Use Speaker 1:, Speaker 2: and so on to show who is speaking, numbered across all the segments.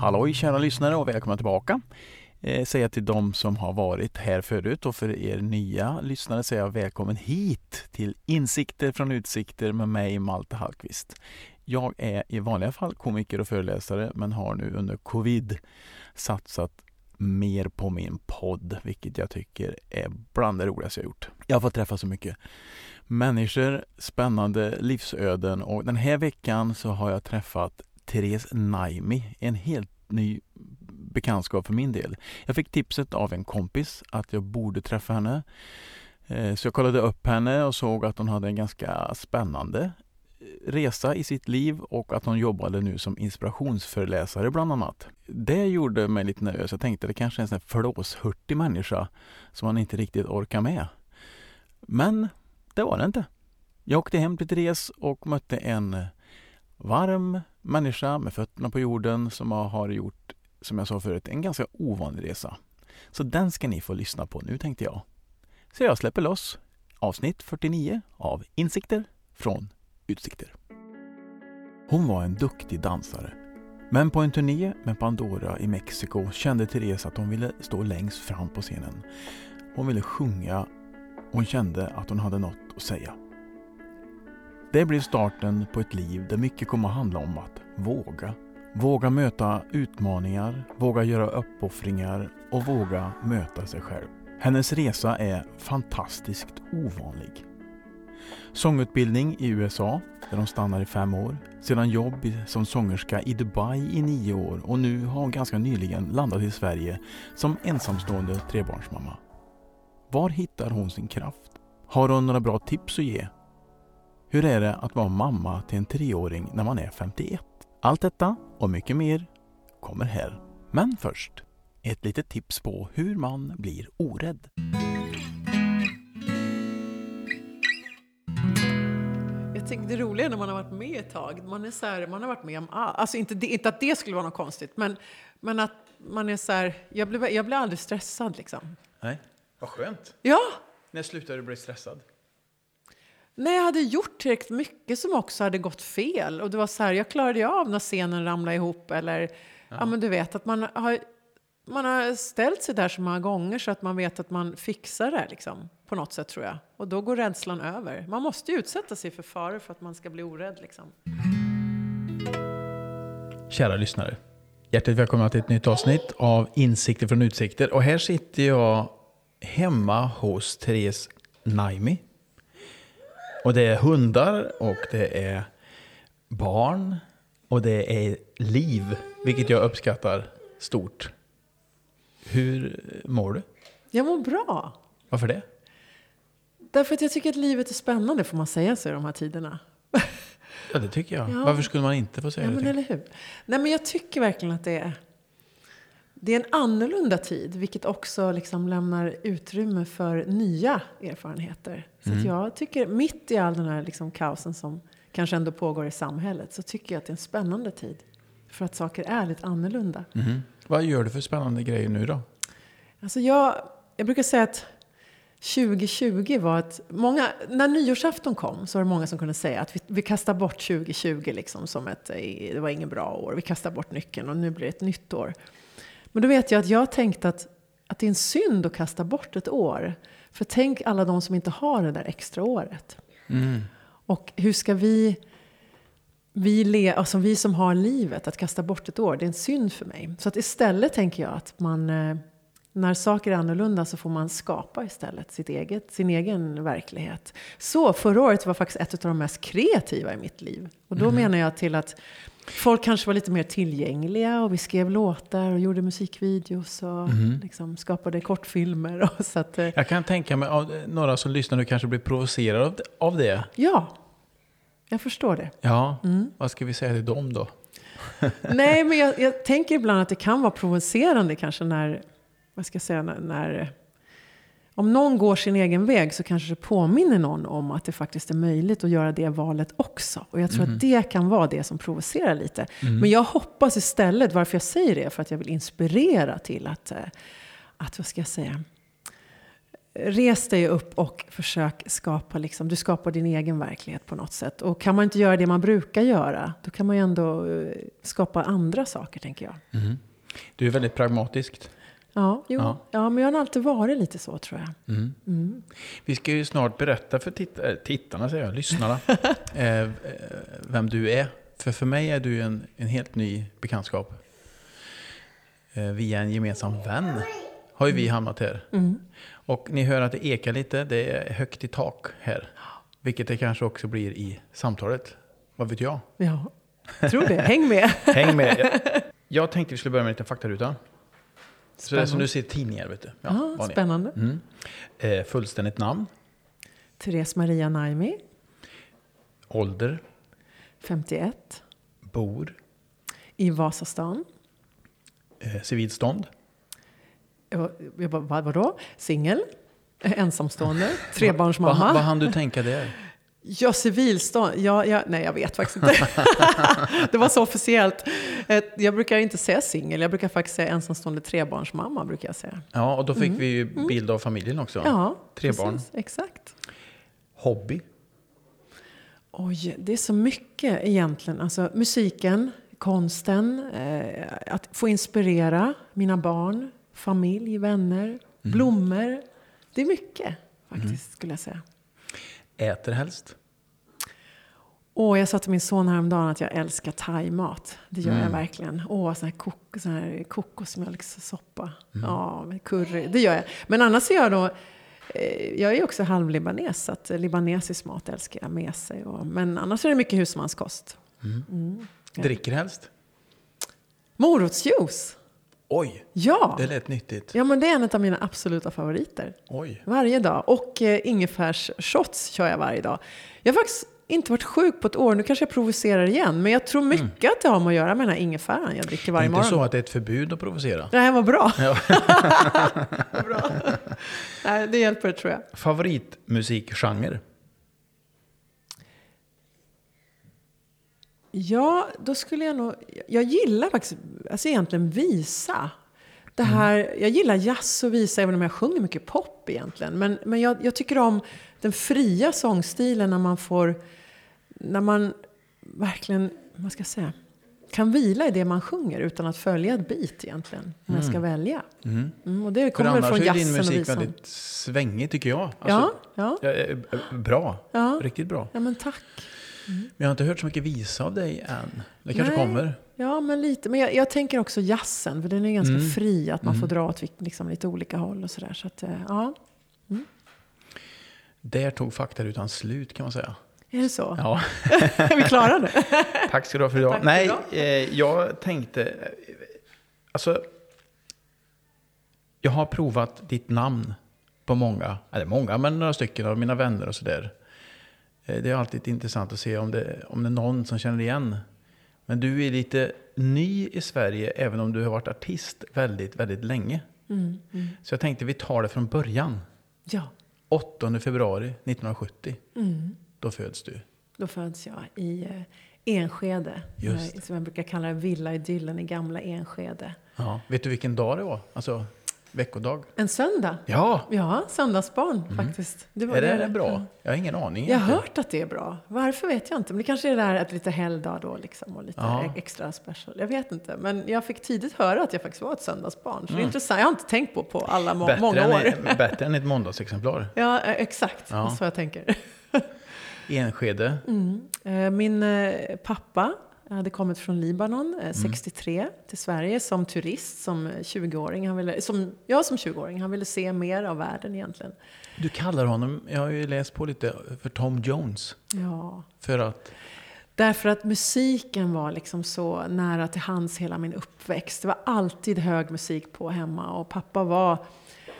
Speaker 1: Halloj kära lyssnare och välkomna tillbaka. Eh, säga till de som har varit här förut och för er nya lyssnare säger jag välkommen hit till Insikter från utsikter med mig Malte Hallqvist. Jag är i vanliga fall komiker och föreläsare men har nu under covid satsat mer på min podd, vilket jag tycker är bland det roligaste jag gjort. Jag har fått träffa så mycket människor, spännande livsöden och den här veckan så har jag träffat Therese Naimi, en helt ny bekantskap för min del. Jag fick tipset av en kompis att jag borde träffa henne. Eh, så jag kollade upp henne och såg att hon hade en ganska spännande resa i sitt liv och att hon jobbade nu som inspirationsföreläsare bland annat. Det gjorde mig lite nervös. Jag tänkte det kanske är en sån här flåshurtig människa som man inte riktigt orkar med. Men det var det inte. Jag åkte hem till Therese och mötte en varm människa med fötterna på jorden som har gjort, som jag sa förut, en ganska ovanlig resa. Så den ska ni få lyssna på nu tänkte jag. Så jag släpper loss avsnitt 49 av Insikter från Utsikter. Hon var en duktig dansare. Men på en turné med Pandora i Mexiko kände Therese att hon ville stå längst fram på scenen. Hon ville sjunga och hon kände att hon hade något att säga. Det blev starten på ett liv där mycket kom att handla om att våga. Våga möta utmaningar, våga göra uppoffringar och våga möta sig själv. Hennes resa är fantastiskt ovanlig. Sångutbildning i USA, där hon stannar i fem år. Sedan jobb som sångerska i Dubai i nio år och nu har hon ganska nyligen landat i Sverige som ensamstående trebarnsmamma. Var hittar hon sin kraft? Har hon några bra tips att ge hur är det att vara mamma till en treåring när man är 51? Allt detta och mycket mer kommer här. Men först, ett litet tips på hur man blir orädd.
Speaker 2: Jag det roliga är när man har varit med ett tag, man, är så här, man har varit med om allt. Alltså inte, inte att det skulle vara något konstigt, men, men att man är så här, jag blir, jag blir aldrig stressad liksom.
Speaker 1: Nej, vad skönt.
Speaker 2: Ja!
Speaker 1: När slutade du bli stressad?
Speaker 2: när jag hade gjort tillräckligt mycket som också hade gått fel. Och det var så här, jag klarade ju av när scenen ramlade ihop eller, ja. ja men du vet att man har, man har ställt sig där så många gånger så att man vet att man fixar det liksom, på något sätt tror jag. Och då går rädslan över. Man måste ju utsätta sig för faror för att man ska bli orädd liksom.
Speaker 1: Kära lyssnare. Hjärtligt välkomna till ett nytt avsnitt av Insikter från utsikter. Och här sitter jag hemma hos Therese Naimi och det är hundar och det är barn och det är liv, vilket jag uppskattar stort. Hur mår du?
Speaker 2: Jag mår bra.
Speaker 1: Varför det?
Speaker 2: Därför att jag tycker att livet är spännande, får man säga så i de här tiderna.
Speaker 1: Ja, det tycker jag. Ja. Varför skulle man inte få säga
Speaker 2: ja,
Speaker 1: det?
Speaker 2: Men eller hur? Nej, men jag tycker verkligen att det är det är en annorlunda tid, vilket också liksom lämnar utrymme för nya erfarenheter. Så mm. jag tycker, mitt i all den här liksom kaosen som kanske ändå pågår i samhället, så tycker jag att det är en spännande tid. För att saker är lite annorlunda.
Speaker 1: Mm. Vad gör du för spännande grejer nu då?
Speaker 2: Alltså jag, jag brukar säga att 2020 var ett... Många, när nyårsafton kom så var det många som kunde säga att vi, vi kastar bort 2020 liksom som ett... Det var inget bra år. Vi kastar bort nyckeln och nu blir det ett nytt år. Men då vet jag att jag tänkte att, att det är en synd att kasta bort ett år. För tänk alla de som inte har det där extra året. Mm. Och hur ska vi, vi, le, alltså vi som har livet, att kasta bort ett år, det är en synd för mig. Så att istället tänker jag att man, eh, när saker är annorlunda så får man skapa istället sitt eget, sin egen verklighet. Så förra året var faktiskt ett av de mest kreativa i mitt liv. Och då mm. menar jag till att Folk kanske var lite mer tillgängliga och vi skrev låtar och gjorde musikvideos och mm. liksom skapade kortfilmer. Och så att, eh,
Speaker 1: jag kan tänka mig att några som lyssnar nu kanske blir provocerade av det.
Speaker 2: Ja, jag förstår det.
Speaker 1: Ja, mm. vad ska vi säga till dem då?
Speaker 2: Nej, men jag, jag, tänker ibland att det kan vara provocerande kanske när, vad ska jag säga, när, när om någon går sin egen väg så kanske det påminner någon om att det faktiskt är möjligt att göra det valet också. Och jag tror mm. att det kan vara det som provocerar lite. Mm. Men jag hoppas istället, varför jag säger det, för att jag vill inspirera till att, eh, att vad ska jag säga, res dig upp och försök skapa, liksom, du skapar din egen verklighet på något sätt. Och kan man inte göra det man brukar göra, då kan man ju ändå eh, skapa andra saker, tänker jag.
Speaker 1: Mm. Du är väldigt pragmatisk.
Speaker 2: Ja, jo.
Speaker 1: Ja.
Speaker 2: Ja. men jag har alltid varit lite så, tror jag.
Speaker 1: Mm.
Speaker 2: Mm.
Speaker 1: Vi ska ju snart berätta för titt äh, tittarna, säger jag, lyssnarna, eh, eh, vem du är. För för mig är du en, en helt ny bekantskap. Eh, via en gemensam vän har ju vi hamnat här.
Speaker 2: Mm.
Speaker 1: Och ni hör att det ekar lite, det är högt i tak här. Vilket det kanske också blir i samtalet. Vad vet jag?
Speaker 2: Ja, tror det. Häng med.
Speaker 1: Häng med. Jag tänkte vi skulle börja med en liten faktaruta. Så det är som du ser i tidningar, vet du.
Speaker 2: Ja,
Speaker 1: vanliga.
Speaker 2: spännande.
Speaker 1: Mm. Eh, fullständigt namn,
Speaker 2: Therese Maria Naimi,
Speaker 1: ålder,
Speaker 2: 51,
Speaker 1: bor,
Speaker 2: i Vasastan.
Speaker 1: eh, civilstånd,
Speaker 2: Jag, jag bara, vad, vadå? Singel? Ensamstående?
Speaker 1: Vad,
Speaker 2: Trebarnsmamma?
Speaker 1: vad hann du tänka där?
Speaker 2: Ja, civilstånd. Ja, ja, nej, jag vet faktiskt inte. det var så officiellt. Eh, Jag brukar inte säga singel, jag brukar faktiskt säga ensamstående trebarnsmamma. Brukar jag säga.
Speaker 1: Ja, och då fick vi ju bild av familjen också.
Speaker 2: Mm. Ja,
Speaker 1: Tre barn.
Speaker 2: Exakt.
Speaker 1: Hobby,
Speaker 2: Oj, det är så mycket egentligen. Alltså musiken, konsten, eh, att få inspirera mina barn, familj, vänner, blommor. Det är mycket faktiskt, skulle jag säga.
Speaker 1: Äter helst,
Speaker 2: Åh, jag sa till min son häromdagen att jag älskar thaimat. Det gör jag
Speaker 1: Mm.
Speaker 2: verkligen. Åh, sån här, kok, sån här kokosmjölkssoppa.
Speaker 1: Mm.
Speaker 2: Ja, med curry. Det gör jag. Men annars är jag då... eh, Jag är också halvlibanes, så att libanesisk mat älskar jag med sig. Och, men annars är det mycket husmanskost. Mm. Ja.
Speaker 1: dricker helst.
Speaker 2: Morotsjuice!
Speaker 1: Oj,
Speaker 2: Ja!
Speaker 1: det lät nyttigt.
Speaker 2: Ja, men det är en av mina absoluta favoriter.
Speaker 1: Oj.
Speaker 2: Varje dag. Och eh, ingefärsshots kör jag varje dag. Jag har faktiskt inte varit sjuk på ett år. Nu kanske jag provocerar igen. Men jag tror mycket att det har med att göra med den här ingefäran jag dricker varje
Speaker 1: Inte
Speaker 2: morgon.
Speaker 1: så att det är ett förbud att provocera.
Speaker 2: Nej, vad bra.
Speaker 1: Ja.
Speaker 2: Bra. Nej, det hjälper tror jag.
Speaker 1: Favoritmusikgenre?
Speaker 2: Ja, då skulle jag nog... Jag gillar faktiskt alltså egentligen visa. Det här, Jag gillar jazz och visa, även om jag sjunger mycket pop egentligen. Men, men jag, jag tycker om den fria sångstilen när man får... När man verkligen, vad ska jag säga, kan vila i det man sjunger utan att följa ett beat egentligen. Om jag ska välja.
Speaker 1: Mm.
Speaker 2: Mm, och det kommer väl
Speaker 1: annars
Speaker 2: från
Speaker 1: är din
Speaker 2: jazzen och
Speaker 1: musik
Speaker 2: visan.
Speaker 1: väldigt svängig tycker jag.
Speaker 2: Ja,
Speaker 1: Alltså,
Speaker 2: ja,
Speaker 1: ja, eh, Bra,
Speaker 2: ja.
Speaker 1: riktigt bra.
Speaker 2: Ja, men tack.
Speaker 1: Men jag har inte hört så mycket visa av dig än. Det kanske
Speaker 2: Nej.
Speaker 1: kommer.
Speaker 2: Ja, men lite. Men jag, jag tänker också jazzen, för den är ganska
Speaker 1: Mm.
Speaker 2: fri. Att man
Speaker 1: Mm.
Speaker 2: får dra åt liksom, lite olika håll och sådär. Så att, eh, ja.
Speaker 1: Där tog faktarutan slut kan man säga.
Speaker 2: Är det så?
Speaker 1: Ja,
Speaker 2: är vi klara nu?
Speaker 1: tack ska du ha för idag.
Speaker 2: Tack
Speaker 1: Nej,
Speaker 2: idag.
Speaker 1: eh, jag tänkte... eh, Alltså... Jag har provat ditt namn på många, eller många, men några stycken av mina vänner och sådär. Eh, Det är alltid intressant att se om det, om det är någon som känner igen. Men du är lite ny i Sverige, även om du har varit artist väldigt, väldigt länge.
Speaker 2: Mm, mm.
Speaker 1: Så jag tänkte vi tar det från början.
Speaker 2: Ja.
Speaker 1: 8 februari 1970,
Speaker 2: Mm.
Speaker 1: då föds du.
Speaker 2: Då föds jag i eh, Enskede.
Speaker 1: Just.
Speaker 2: Eh, Som jag brukar kalla det, villa-idyllen i gamla Enskede.
Speaker 1: Ja. Vet du vilken dag det var? Alltså veckodag?
Speaker 2: En söndag.
Speaker 1: Ja!
Speaker 2: Ja, söndagsbarn faktiskt. Det var
Speaker 1: Mm. Är det
Speaker 2: det.
Speaker 1: bra? Jag har ingen aning.
Speaker 2: Jag har hört att det är bra. Varför vet jag inte. Men det kanske är det där att lite helgdag då liksom och lite
Speaker 1: Ja.
Speaker 2: extra special. Jag vet inte. Men jag fick tidigt höra att jag faktiskt var ett söndagsbarn. Så det är
Speaker 1: Mm.
Speaker 2: intressant. Jag har inte tänkt på på alla må-
Speaker 1: Bättre,
Speaker 2: många
Speaker 1: än,
Speaker 2: år.
Speaker 1: bättre än ett måndagsexemplar.
Speaker 2: Ja, eh, exakt.
Speaker 1: Ja.
Speaker 2: Så jag tänker.
Speaker 1: Enskede.
Speaker 2: Mm. Eh, Min eh, pappa hade kommit från Libanon
Speaker 1: Mm.
Speaker 2: eh, 63 till Sverige som turist, som eh, 20-åring. Han ville, som, jag som 20-åring, han ville se mer av världen egentligen.
Speaker 1: Du kallar honom, jag har ju läst på lite, för Tom Jones.
Speaker 2: Ja.
Speaker 1: För att,
Speaker 2: Därför att musiken var liksom så nära till hands hela min uppväxt. Det var alltid hög musik på hemma och pappa var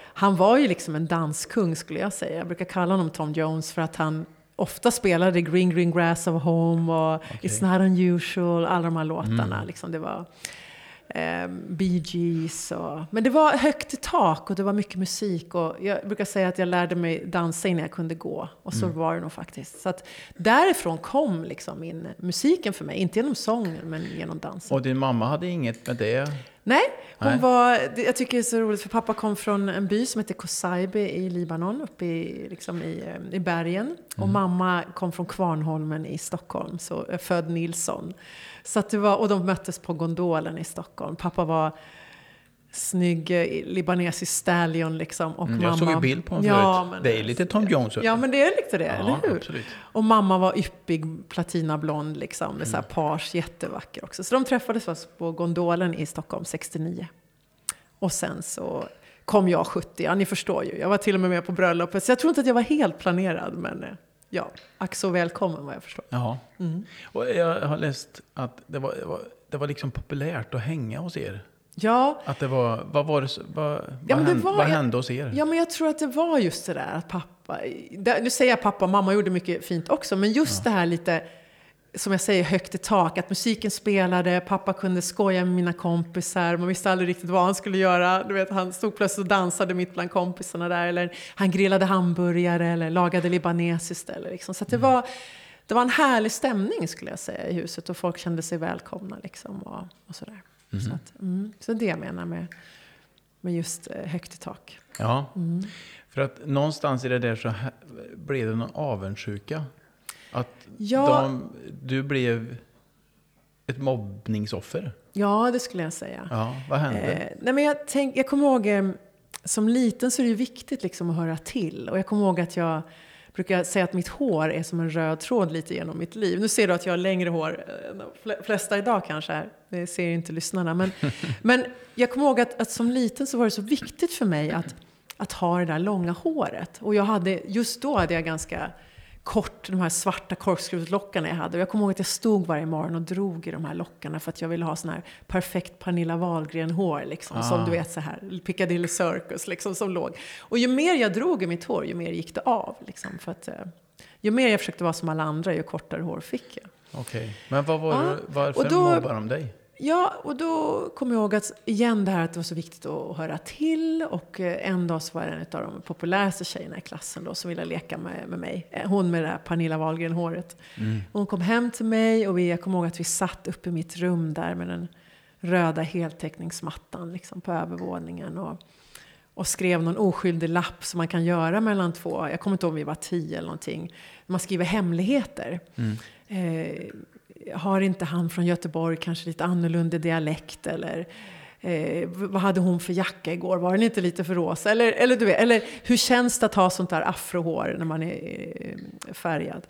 Speaker 2: han var ju liksom en danskung skulle jag säga. Jag brukar kalla honom Tom Jones för att han ofta spelade Green Green Grass of Home och It's Not Unusual, alla de här låtarna.
Speaker 1: Mm.
Speaker 2: Liksom, det var eh, Bee Gees och, Men det var högt i tak och det var mycket musik. Och jag brukar säga att jag lärde mig dansa innan jag kunde gå. Och så
Speaker 1: Mm.
Speaker 2: var det nog faktiskt. Så att därifrån kom liksom min musiken för mig. Inte genom sången men genom dansen.
Speaker 1: och din mamma hade inget med det?
Speaker 2: Nej, hon
Speaker 1: Nej.
Speaker 2: var, jag tycker det är så roligt för pappa kom från en by som heter Kosaibe i Libanon, uppe i, liksom i, eh, i bergen. Och mamma kom från Kvarnholmen i Stockholm, så är född Nilsson. Så att det var, och de möttes på gondolen i Stockholm. Pappa var snygg eh, libanesisk stallion liksom. Och
Speaker 1: Mm,
Speaker 2: mamma,
Speaker 1: Jag såg ju bild på honom
Speaker 2: ja,
Speaker 1: förut. Det är lite Tom Jones.
Speaker 2: Ja men det är lite det, eller hur?
Speaker 1: absolut.
Speaker 2: Och mamma var yppig, platinablond liksom, med så
Speaker 1: Mm.
Speaker 2: här page, jättevacker också. Så de träffades på gondolen i Stockholm 69. Och sen så kom jag 70, ja ni förstår ju. Jag var till och med med på bröllopet, så jag tror inte att jag var helt planerad, men eh, ja, ack så välkommen vad jag förstår.
Speaker 1: Jaha.
Speaker 2: Mm.
Speaker 1: Och jag har läst att det var, det var, det var liksom populärt att hänga hos er.
Speaker 2: Ja,
Speaker 1: Att det var, vad var det, vad, vad,
Speaker 2: men det
Speaker 1: hände,
Speaker 2: var-
Speaker 1: vad hände hos er?
Speaker 2: Ja, men jag tror att det var just det där att pappa... Nu säger jag pappa, mamma gjorde mycket fint också, men just det här lite, som jag säger, högt i tak. Att musiken spelade, pappa kunde skoja med mina kompisar, man visste aldrig riktigt vad han skulle göra. Du vet, han stod plötsligt och dansade mitt bland kompisarna där, eller han grillade hamburgare eller lagade libanesiskt. Eller liksom. Så det, var, det var en härlig stämning skulle jag säga i huset och folk kände sig välkomna. Liksom, och, och sådär. Så, att, mm, så det jag menar med, med just eh, högt i tak.
Speaker 1: Ja,
Speaker 2: Mm.
Speaker 1: för att någonstans i det där så blev det någon avundsjuka. Att
Speaker 2: Ja.
Speaker 1: de, du blev ett mobbningsoffer.
Speaker 2: Ja, det skulle jag säga.
Speaker 1: Ja, vad hände?
Speaker 2: Eh, nej men jag, tänk, jag kommer ihåg, eh, som liten så är det ju viktigt liksom att höra till. Och jag kommer ihåg att jag brukar säga att mitt hår är som en röd tråd lite genom mitt liv. Nu ser du att jag har längre hår eh, än de fle- flesta idag kanske. Här. Det ser ju inte lyssnarna. Men, men jag kommer ihåg att, att som liten så var det så viktigt för mig att, att ha det där långa håret. Och jag hade, just då hade jag ganska kort, de här svarta korkskruvslockarna jag hade. Och jag kommer ihåg att jag stod varje morgon och drog i de här lockarna för att jag ville ha sån här perfekt Pernilla Wahlgren-hår. Liksom,
Speaker 1: Ah.
Speaker 2: Som du vet så här, Piccadilly Circus liksom, som låg. Och ju mer jag drog i mitt hår, ju mer gick det av. Liksom, för att, eh, ju mer jag försökte vara som alla andra, ju kortare hår fick jag.
Speaker 1: Okej, men vad var
Speaker 2: Ja,
Speaker 1: varför
Speaker 2: och då-
Speaker 1: de dig?
Speaker 2: Ja, och då kom jag ihåg att igen det här att det var så viktigt att höra till. Och eh, en dag så var det en av de populäraste tjejerna i klassen då som ville leka med, med mig. Eh, Hon med det här Pernilla Wahlgren-håret. Hon kom hem till mig och vi, jag kommer ihåg att vi satt uppe i mitt rum där med den röda heltäckningsmattan liksom på övervåningen. Och, och skrev någon oskyldig lapp som man kan göra mellan två, jag kommer inte ihåg om vi var tio eller någonting. Man skriver hemligheter. Eh, har inte han från Göteborg kanske lite annorlunda dialekt eller eh, vad hade hon för jacka igår? Var den inte lite för rosa? Eller, eller, du vet, eller hur känns det att ha sånt där afrohår när man är eh, färgad?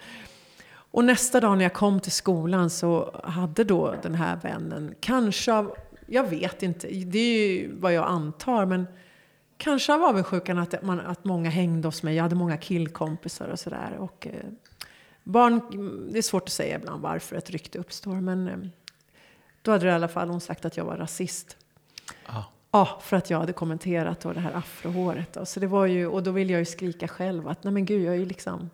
Speaker 2: Och nästa dag när jag kom till skolan så hade då den här vännen, kanske av, jag vet inte, det är ju vad jag antar, men kanske av avundsjukan att, man, att många hängde hos mig. Jag hade många killkompisar och sådär. Och, eh, barn, det är svårt att säga ibland varför ett rykte uppstår, men eh, då hade i alla fall hon sagt att jag var rasist.
Speaker 1: Ah.
Speaker 2: Ja, för att jag hade kommenterat då det här afrohåret. Då. Så det var ju, och då ville jag ju skrika själv att nej men gud, jag är ju liksom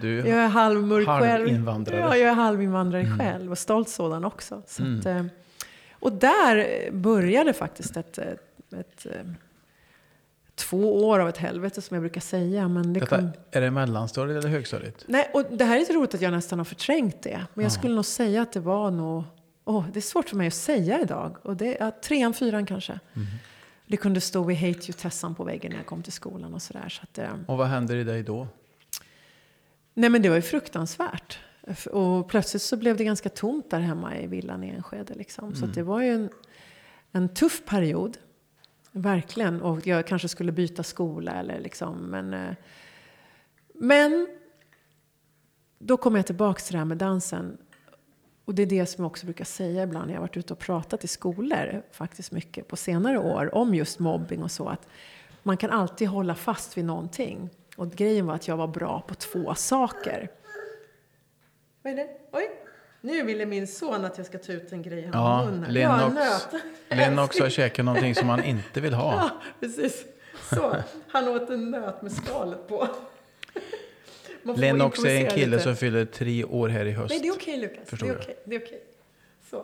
Speaker 1: Du,
Speaker 2: jag är halvmörk själv.
Speaker 1: Halvinvandrare.
Speaker 2: Ja, jag är halvinvandrare själv och stolt sådan också. Så
Speaker 1: Mm.
Speaker 2: att, eh, och där började faktiskt ett, ett, ett, eh, två år av ett helvete som jag brukar säga. Men det
Speaker 1: detta,
Speaker 2: kom,
Speaker 1: är det mellanstadiet eller högstadiet?
Speaker 2: nej, och det här är så roligt att jag nästan har förträngt det. Men jag skulle nog säga att det var nog... Åh, det är svårt för mig att säga idag. Och det, ja, trean, fyran kanske. Det kunde stå We hate you Tessan på väggen när jag kom till skolan och sådär. Så att, eh,
Speaker 1: Och vad händer i dig då?
Speaker 2: Nej men det var ju fruktansvärt. Och plötsligt så blev det ganska tomt där hemma i villan i Enskede. Liksom. Så att det var ju en, en tuff period. Verkligen. Och jag kanske skulle byta skola eller liksom. Men, eh, men då kommer jag tillbaka till det här med dansen. Och det är det som jag också brukar säga ibland när jag har varit ute och pratat i skolor, faktiskt mycket på senare år, om just mobbing och så. Att man kan alltid hålla fast vid någonting. Och grejen var att jag var bra på två saker. Vad är det? Oj! Nu ville min son att jag ska ta ut en grej här
Speaker 1: Ja,
Speaker 2: munnen.
Speaker 1: Linn
Speaker 2: Ja,
Speaker 1: också har käkat någonting som man inte vill ha.
Speaker 2: Ja, precis. Så, han åt en nöt med skalet på.
Speaker 1: Också är en kille
Speaker 2: lite.
Speaker 1: som fyller tre år här i höst.
Speaker 2: Nej, det är okej Lukas. Det
Speaker 1: Förstår
Speaker 2: är
Speaker 1: jag.
Speaker 2: okej. Det är okej. Så.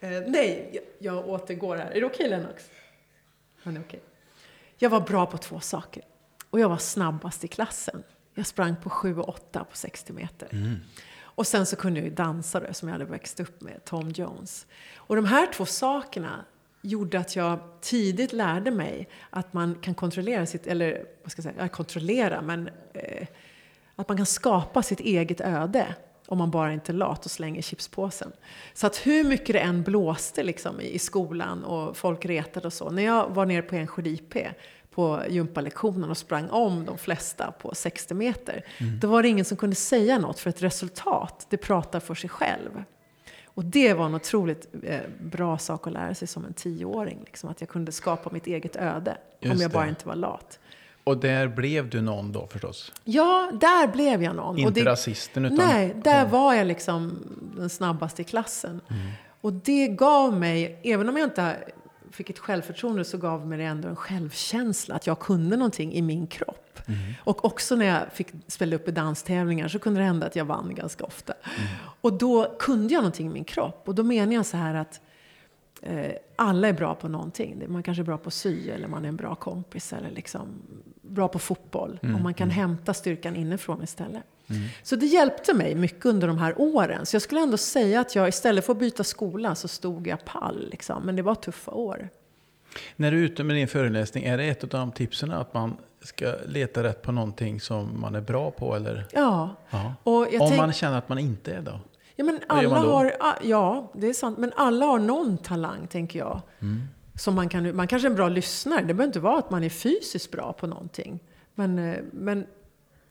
Speaker 2: Eh, nej, jag, jag återgår här. Är det okej Lennox? Han är okej. Jag var bra på två saker. Och jag var snabbast i klassen. Jag sprang på 7 och 8 på 60 meter.
Speaker 1: Mm.
Speaker 2: Och sen så kunde jag ju dansa då, som jag hade växt upp med, Tom Jones. Och de här två sakerna gjorde att jag tidigt lärde mig att man kan kontrollera sitt, eller vad ska jag säga, kontrollera, men eh, att man kan skapa sitt eget öde om man bara inte är lat och slänger chipspåsen. Så att hur mycket det än blåste liksom i, i skolan och folk retade och så. När jag var nere på Ensjö IP på gympalektionen och sprang om de flesta på 60 meter. Mm. Då var det ingen som kunde säga något för ett resultat, det pratar för sig själv. Och det var en otroligt eh, bra sak att lära sig som en tioåring. Liksom, att jag kunde skapa mitt eget öde Just om jag bara inte var lat.
Speaker 1: Och där blev du någon då förstås?
Speaker 2: Ja, där blev jag någon.
Speaker 1: Inte det, rasisten utan...
Speaker 2: Nej, där var jag liksom den snabbaste i klassen. Mm. Och det gav mig, även om jag inte fick ett självförtroende så gav mig det ändå en självkänsla att jag kunde någonting i min kropp. Mm. Och också när jag fick spela upp i danstävlingar så kunde det hända att jag vann ganska ofta. Mm. Och då kunde jag någonting i min kropp. Och då menar jag så här att eh, alla är bra på någonting. Man kanske är bra på sy eller man är en bra kompis eller liksom bra på fotboll. Mm. Och man kan mm. hämta styrkan inifrån istället. Mm. Så det hjälpte mig mycket under de här åren. Så jag skulle ändå säga att jag istället för att byta skola så stod jag pall. Liksom. Men det var tuffa år.
Speaker 1: När du är ute med din föreläsning, är det ett av de tipsen att man ska leta rätt på någonting som man är bra på? Eller?
Speaker 2: Ja.
Speaker 1: Och Om man känner att man inte är då?
Speaker 2: Ja, men alla har, ja, det är sant. Men alla har någon talang, tänker jag. Mm. Som man, kan, man kanske är en bra lyssnare. Det behöver inte vara att man är fysiskt bra på någonting. Men, eh, men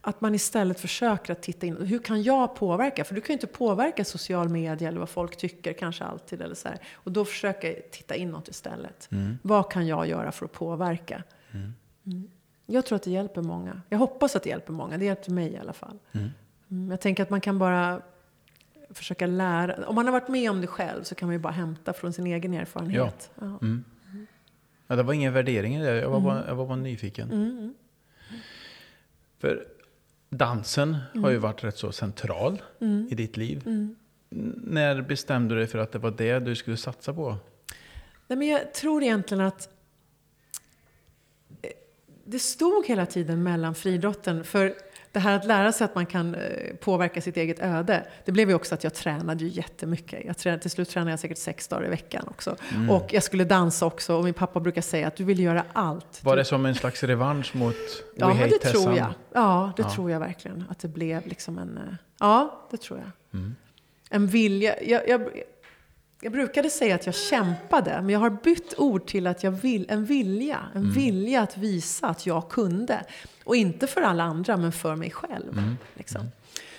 Speaker 2: att man istället försöker att titta in. Hur kan jag påverka? För du kan ju inte påverka social media eller vad folk tycker kanske alltid. Eller så här. Och då försöker jag titta inåt istället. Mm. Vad kan jag göra för att påverka? Mm. Mm. Jag tror att det hjälper många. Jag hoppas att det hjälper många. Det hjälper mig i alla fall. Mm. Mm. Jag tänker att man kan bara försöka lära. Om man har varit med om det själv så kan man ju bara hämta från sin egen erfarenhet. Ja. Ja.
Speaker 1: Mm. ja det var ingen värdering i det. Jag var, bara, jag var bara nyfiken. För dansen mm. har ju varit rätt så central mm. i ditt liv. Mm. När bestämde du dig för att det var det du skulle satsa på?
Speaker 2: Nej, men jag tror egentligen att eh, det stod hela tiden mellan friidrotten. För det här att lära sig att man kan eh, påverka sitt eget öde, det blev ju också att jag tränade ju jättemycket. Jag tränade, till slut tränade jag säkert sex dagar i veckan också. Mm. Och jag skulle dansa också och min pappa brukar säga att du vill göra allt.
Speaker 1: Var det som en slags revansch mot
Speaker 2: Ja, men det tror jag. Ja, det ja. tror jag verkligen. Att det blev liksom en... Eh, ja, det tror jag. Mm. En vilja. Jag, jag, jag brukade säga att jag kämpade, men jag har bytt ord till att jag vill, en vilja. En mm. vilja att visa att jag kunde. Och inte för alla andra, men för mig själv. Mm. Liksom. Mm.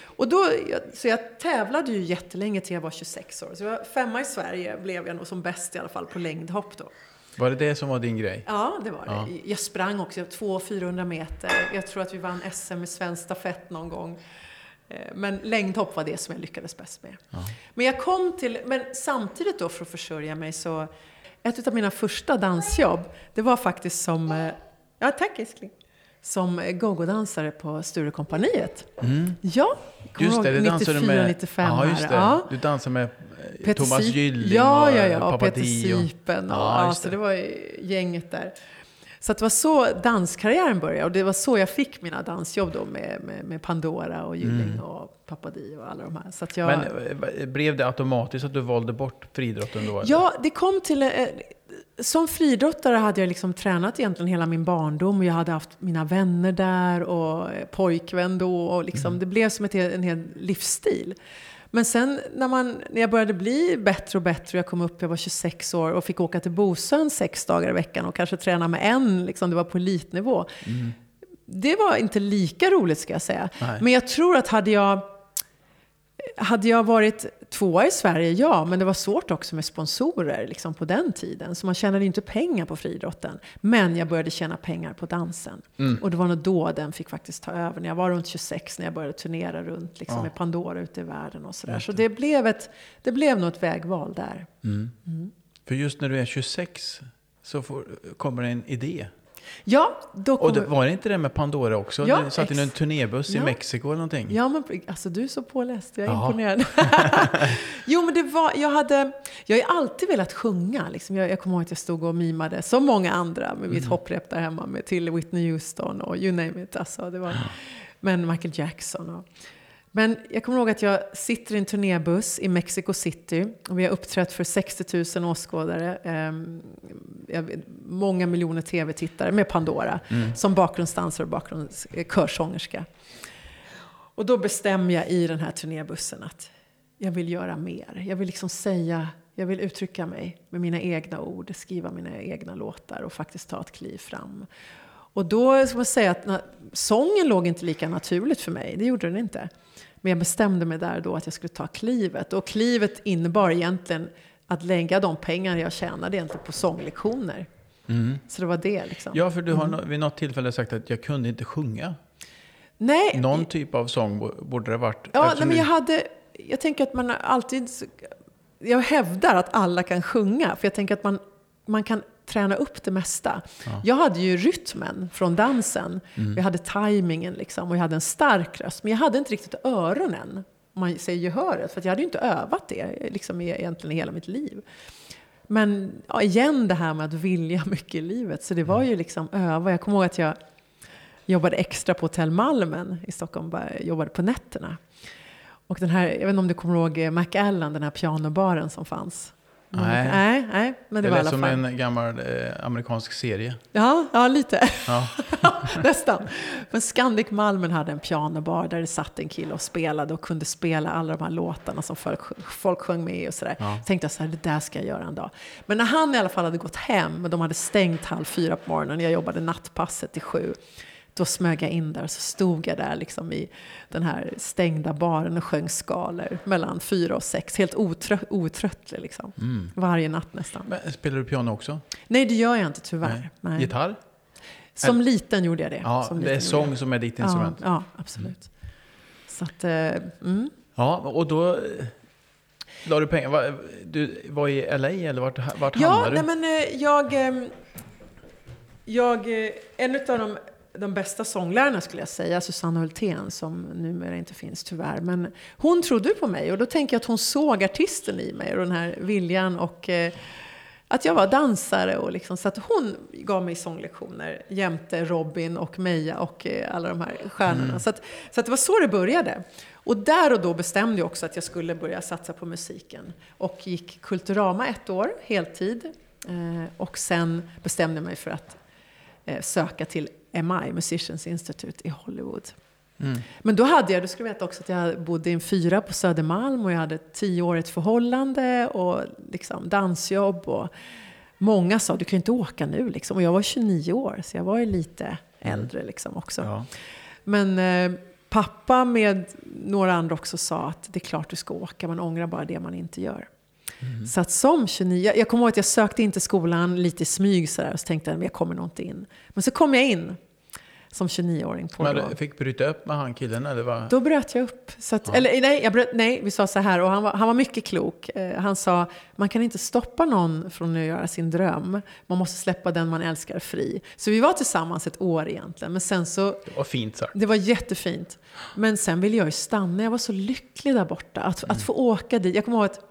Speaker 2: Och då, så jag tävlade ju jättelänge till jag var 26 år. Så jag var femma i Sverige blev jag nog som bäst i alla fall på längdhopp då.
Speaker 1: Var det det som var din grej?
Speaker 2: Ja, det var det. Ja. Jag sprang också 200-400 meter. Jag tror att vi vann SM i svensk stafett någon gång. Eh, men längdhopp var det som jag lyckades bäst med. Ja. Men jag kom till, men samtidigt då för att försörja mig så, ett av mina första dansjobb, det var faktiskt som, eh, ja tack älskling, som gogo-dansare på Sturecompagniet. Mm. Ja,
Speaker 1: just det, det 94, med,
Speaker 2: 95
Speaker 1: aha, just det. Ja. Du dansade med eh, Peter Thomas Gylling
Speaker 2: ja, ja, ja, och Peter Sipen. Och, ja, ja, så det var gänget där. Så det var så danskarriären började och det var så jag fick mina dansjobb då med, med, med Pandora och Gylling mm. och Papadi och alla de här. Så jag,
Speaker 1: Men eh, blev det automatiskt att du valde bort friidrotten då? Eller?
Speaker 2: Ja, det kom till... Eh, som friidrottare hade jag liksom tränat egentligen hela min barndom och jag hade haft mina vänner där och pojkvän då och liksom, mm. det blev som ett, en hel livsstil. Men sen när, man, när jag började bli bättre och bättre, jag kom upp, jag var 26 år och fick åka till Bosön sex dagar i veckan och kanske träna med en, liksom, det var på elitnivå. Mm. Det var inte lika roligt ska jag säga. Nej. Men jag tror att hade jag hade jag varit tvåa i Sverige, ja, men det var svårt också med sponsorer liksom, på den tiden. Så man tjänade inte pengar på friidrotten. Men jag började tjäna pengar på dansen. Mm. Och det var nog då den fick faktiskt ta över. När jag var runt 26, när jag började turnera runt liksom, ja. med Pandora ute i världen och sådär. Så det blev, ett, det blev nog ett vägval där. Mm.
Speaker 1: Mm. För just när du är 26 så får, kommer en idé.
Speaker 2: Ja, då
Speaker 1: kommer... Och det, var det inte det med Pandora också? Ja, du satt i en turnébuss ja. i Mexiko eller någonting?
Speaker 2: Ja, men alltså du är så påläst. Jag är Aha. imponerad. jo, men det var, jag hade, jag har alltid velat sjunga. Liksom. Jag, jag kommer ihåg att jag stod och mimade, som många andra, med mitt mm. hopprep där hemma med, till Whitney Houston och you name it. Alltså, det var, men Michael Jackson. Och, Men jag kommer ihåg att jag sitter i en turnébuss i Mexico City och vi har uppträtt för 60 000 åskådare, eh, många miljoner tv-tittare med Pandora mm. som bakgrundsdansare och bakgrundskörsångerska. Och då bestämmer jag i den här turnébussen att jag vill göra mer. Jag vill liksom säga, jag vill uttrycka mig med mina egna ord, skriva mina egna låtar och faktiskt ta ett kliv fram. Och då ska man säga att sången låg inte lika naturligt för mig, det gjorde den inte. Men jag bestämde mig där då att jag skulle ta klivet. Och klivet innebar egentligen att lägga de pengar jag tjänade egentligen på sånglektioner. Mm. Så det var det liksom.
Speaker 1: Ja, för du har mm. vid något tillfälle sagt att jag kunde inte sjunga.
Speaker 2: Nej.
Speaker 1: Någon typ av sång borde det varit.
Speaker 2: Ja, nej, men jag hade... Jag tänker att man alltid... Jag hävdar att alla kan sjunga, för jag tänker att man, man kan träna upp det mesta. Ja. Jag hade ju rytmen från dansen. Mm. Jag hade tajmingen liksom, och jag hade en stark röst. Men jag hade inte riktigt öronen, om man säger gehöret. För jag hade ju inte övat det liksom, egentligen i hela mitt liv. Men ja, igen det här med att vilja mycket i livet. Så det var ju liksom öva. Jag kommer ihåg att jag jobbade extra på Hotell Malmen i Stockholm. Bara jobbade på nätterna. Och den här, jag vet inte om du kommer ihåg McAllen, den här pianobaren som fanns.
Speaker 1: Nej.
Speaker 2: nej, nej, men det, det var
Speaker 1: lät
Speaker 2: som
Speaker 1: fall. en gammal eh, amerikansk serie.
Speaker 2: Ja, ja lite. Ja. Nästan. Men Scandic Malmen hade en pianobar där det satt en kille och spelade och kunde spela alla de här låtarna som folk, folk sjöng med och sådär. Ja. Jag tänkte så här, det där ska jag göra en dag. Men när han i alla fall hade gått hem, de hade stängt halv fyra på morgonen, jag jobbade nattpasset till sju då smög jag in där och så stod jag där liksom i den här stängda baren och sjöng skalor mellan fyra och sex. Helt otrö otröttlig liksom. Mm. Varje natt nästan.
Speaker 1: Men, spelar du piano också?
Speaker 2: Nej, det gör jag inte tyvärr. Nej. Nej.
Speaker 1: Gitarr?
Speaker 2: Som Äl liten gjorde jag det.
Speaker 1: Ja,
Speaker 2: som
Speaker 1: det är sång som är ditt instrument?
Speaker 2: Ja, ja absolut. Mm. Så att, eh, mm.
Speaker 1: Ja, och då eh, la du pengar. Du var i LA eller vart, vart
Speaker 2: ja,
Speaker 1: hamnade
Speaker 2: du? Ja, men eh, jag... Jag, en av de de bästa sånglärarna skulle jag säga, Susanna Hultén som numera inte finns tyvärr. Men hon trodde på mig och då tänker jag att hon såg artisten i mig och den här viljan och eh, att jag var dansare och liksom, så att hon gav mig sånglektioner jämte Robin och Meja och eh, alla de här stjärnorna. Mm. Så, att, så att det var så det började. Och där och då bestämde jag också att jag skulle börja satsa på musiken. Och gick Kulturama ett år, heltid. Eh, och sen bestämde jag mig för att eh, söka till MI, Musicians Institute i Hollywood. Mm. Men då hade jag, du ska veta också att jag bodde i en fyra på Södermalm och jag hade ett tioårigt förhållande och liksom dansjobb. Och många sa, du kan ju inte åka nu liksom. Och jag var 29 år, så jag var ju lite mm. äldre liksom också. Ja. Men eh, pappa med några andra också sa att det är klart du ska åka, man ångrar bara det man inte gör. Mm. Så att som 29, jag, kommer ihåg att jag sökte in till skolan lite i smyg sådär, och så tänkte jag att jag kommer nog inte in. Men så kom jag in som 29-åring.
Speaker 1: Men du fick bryta upp med han killen eller vad?
Speaker 2: Då bröt jag upp. Så att, ja. Eller nej, jag bröt, nej, vi sa så här och han var, han var mycket klok. Eh, han sa, man kan inte stoppa någon från att göra sin dröm. Man måste släppa den man älskar fri. Så vi var tillsammans ett år egentligen. Men sen så...
Speaker 1: Det var fint sagt.
Speaker 2: Det var jättefint. Men sen ville jag ju stanna. Jag var så lycklig där borta. Att, mm. att få åka dit. Jag kommer ihåg att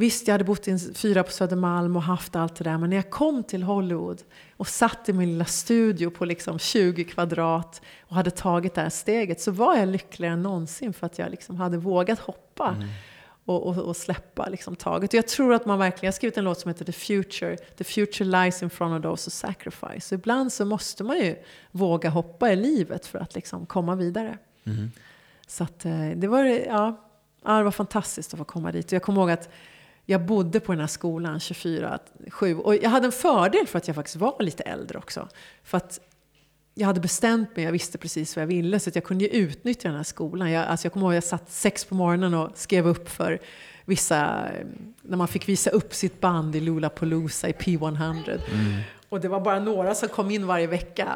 Speaker 2: Visst, jag hade bott i en fyra på Södermalm och haft allt det där. Men när jag kom till Hollywood och satt i min lilla studio på liksom 20 kvadrat och hade tagit det här steget så var jag lyckligare än någonsin för att jag liksom hade vågat hoppa. Mm. Och, och, och, släppa liksom taget. Och jag tror att man verkligen, jag har skrivit en låt som heter The Future. The future lies in front of those who sacrifice. Så ibland så måste man ju våga hoppa i livet för att liksom komma vidare. Mm. Så att eh, det var, ja, ja, det var fantastiskt att få komma dit. Och jag kommer ihåg att jag bodde på den här skolan 24-7. Och jag hade en fördel för att jag faktiskt var lite äldre också. För att jag hade bestämt mig, jag visste precis vad jag ville, så att jag kunde ju utnyttja den här skolan. Jag, alltså jag kommer ihåg att jag satt sex på morgonen och skrev upp för vissa, när man fick visa upp sitt band i Lollapalooza i P100. Mm. Och det var bara några som kom in varje vecka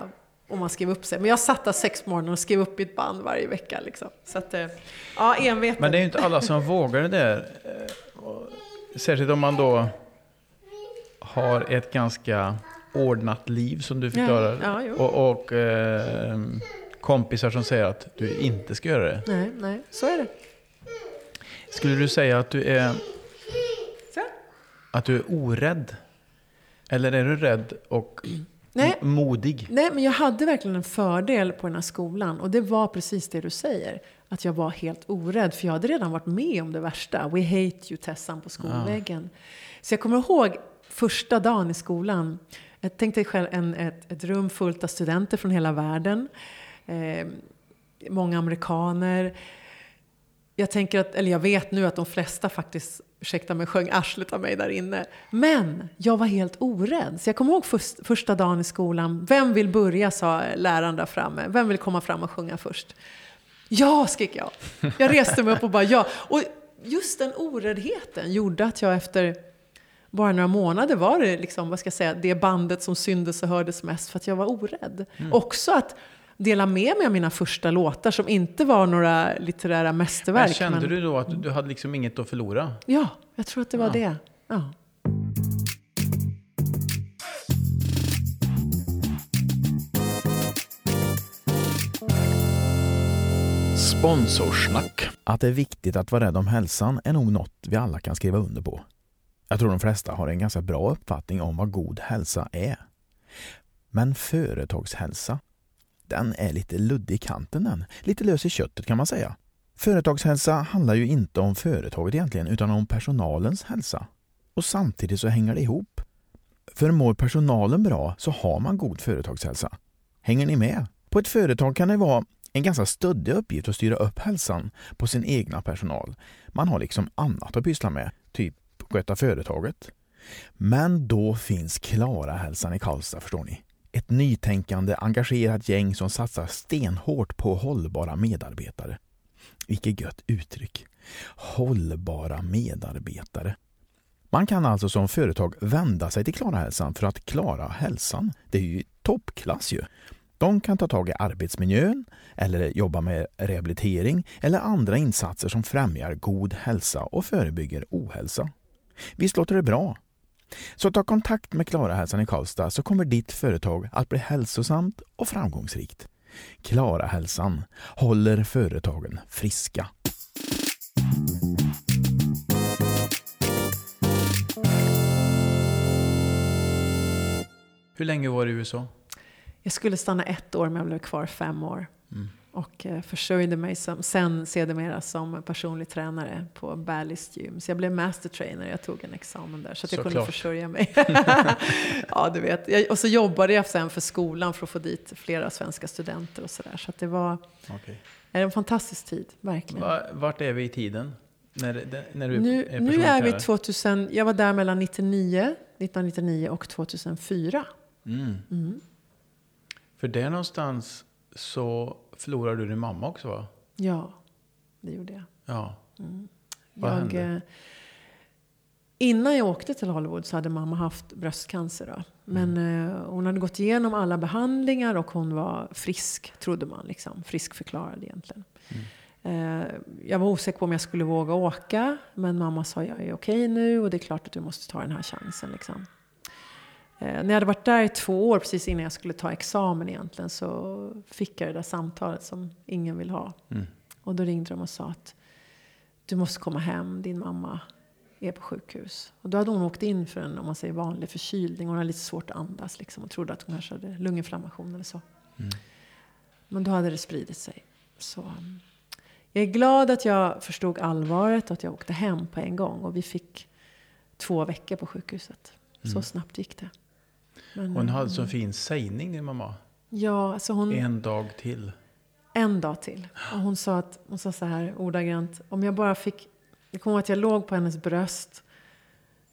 Speaker 2: och man skrev upp sig. Men jag satt där sex på morgonen och skrev upp mitt band varje vecka. Liksom. Så att, eh, ja, enveten.
Speaker 1: Men det är ju inte alla som vågar det där. Särskilt om man då har ett ganska ordnat liv som du förklarar. Ja, ja, och, och eh, kompisar som säger att du inte ska göra det.
Speaker 2: Nej, nej, så är det.
Speaker 1: Skulle du säga att du är, att du är orädd? Eller är du rädd och nej, modig?
Speaker 2: Nej, men jag hade verkligen en fördel på den här skolan. Och det var precis det du säger. Att jag var helt orädd, för jag hade redan varit med om det värsta. We hate you Tessan på skolväggen. Ja. Så jag kommer ihåg första dagen i skolan. Jag tänkte själv en, ett, ett rum fullt av studenter från hela världen. Eh, många amerikaner. Jag tänker att, eller jag vet nu att de flesta faktiskt, ursäkta mig, sjöng arslet av mig där inne. Men jag var helt orädd. Så jag kommer ihåg först, första dagen i skolan. Vem vill börja, sa läraren där framme. Vem vill komma fram och sjunga först? Ja, skrek jag. Jag reste mig upp och bara ja. Och just den oräddheten gjorde att jag efter bara några månader var det liksom, vad ska jag säga, det bandet som syndes och hördes mest för att jag var orädd. Mm. Också att dela med mig av mina första låtar som inte var några litterära mästerverk. Men
Speaker 1: kände men... du då att du hade liksom inget att förlora?
Speaker 2: Ja, jag tror att det var ja. det. Ja.
Speaker 1: Sponsorsnack. Att det är viktigt att vara rädd om hälsan är nog något vi alla kan skriva under på. Jag tror de flesta har en ganska bra uppfattning om vad god hälsa är. Men företagshälsa, den är lite luddig i kanten den. Lite lös i köttet kan man säga. Företagshälsa handlar ju inte om företaget egentligen, utan om personalens hälsa. Och samtidigt så hänger det ihop. För mår personalen bra så har man god företagshälsa. Hänger ni med? På ett företag kan det vara en ganska stöddig uppgift att styra upp hälsan på sin egna personal. Man har liksom annat att pyssla med, typ sköta företaget. Men då finns Klara hälsan i Karlstad, förstår ni. Ett nytänkande, engagerat gäng som satsar stenhårt på hållbara medarbetare. Vilket gött uttryck. Hållbara medarbetare. Man kan alltså som företag vända sig till Klara hälsan för att klara hälsan. Det är ju toppklass ju. De kan ta tag i arbetsmiljön eller jobba med rehabilitering eller andra insatser som främjar god hälsa och förebygger ohälsa. Visst låter det bra? Så ta kontakt med Klara Hälsan i Karlstad så kommer ditt företag att bli hälsosamt och framgångsrikt. Klara Hälsan håller företagen friska. Hur länge var du i USA?
Speaker 2: Jag skulle stanna ett år men jag blev kvar fem år. Mm. Och eh, försörjde mig som, sen sedermera som personlig tränare på Ballist Gym. Så jag blev master trainer, jag tog en examen där så att jag så kunde klart. försörja mig. ja, du vet. Jag, och så jobbade jag sen för skolan för att få dit flera svenska studenter och sådär. Så att det var okay. en fantastisk tid, verkligen.
Speaker 1: Vart är vi i tiden? När, när du
Speaker 2: nu, är nu är vi 2000, jag var där mellan 99, 1999 och 2004. Mm. Mm.
Speaker 1: För där någonstans så förlorade du din mamma också va?
Speaker 2: Ja, det gjorde jag.
Speaker 1: Ja.
Speaker 2: Mm. Vad jag, hände? Eh, innan jag åkte till Hollywood så hade mamma haft bröstcancer. Då. Men mm. eh, hon hade gått igenom alla behandlingar och hon var frisk, trodde man. Liksom. Friskförklarad egentligen. Mm. Eh, jag var osäker på om jag skulle våga åka. Men mamma sa jag är okej nu och det är klart att du måste ta den här chansen. Liksom. Eh, när jag hade varit där i två år, precis innan jag skulle ta examen egentligen, så fick jag det där samtalet som ingen vill ha. Mm. Och då ringde de och sa att du måste komma hem, din mamma är på sjukhus. Och då hade hon åkt in för en om man säger, vanlig förkylning. Hon hade lite svårt att andas liksom, och trodde att hon kanske hade lunginflammation eller så. Mm. Men då hade det spridit sig. Så, um, jag är glad att jag förstod allvaret och att jag åkte hem på en gång. Och vi fick två veckor på sjukhuset. Så mm. snabbt gick det.
Speaker 1: Men, hon hade så fin sägning din mamma.
Speaker 2: Ja, alltså hon...
Speaker 1: En dag till.
Speaker 2: En dag till. Och hon sa, att, hon sa så här ordagrant. Om jag bara fick... Jag kommer ihåg att jag låg på hennes bröst.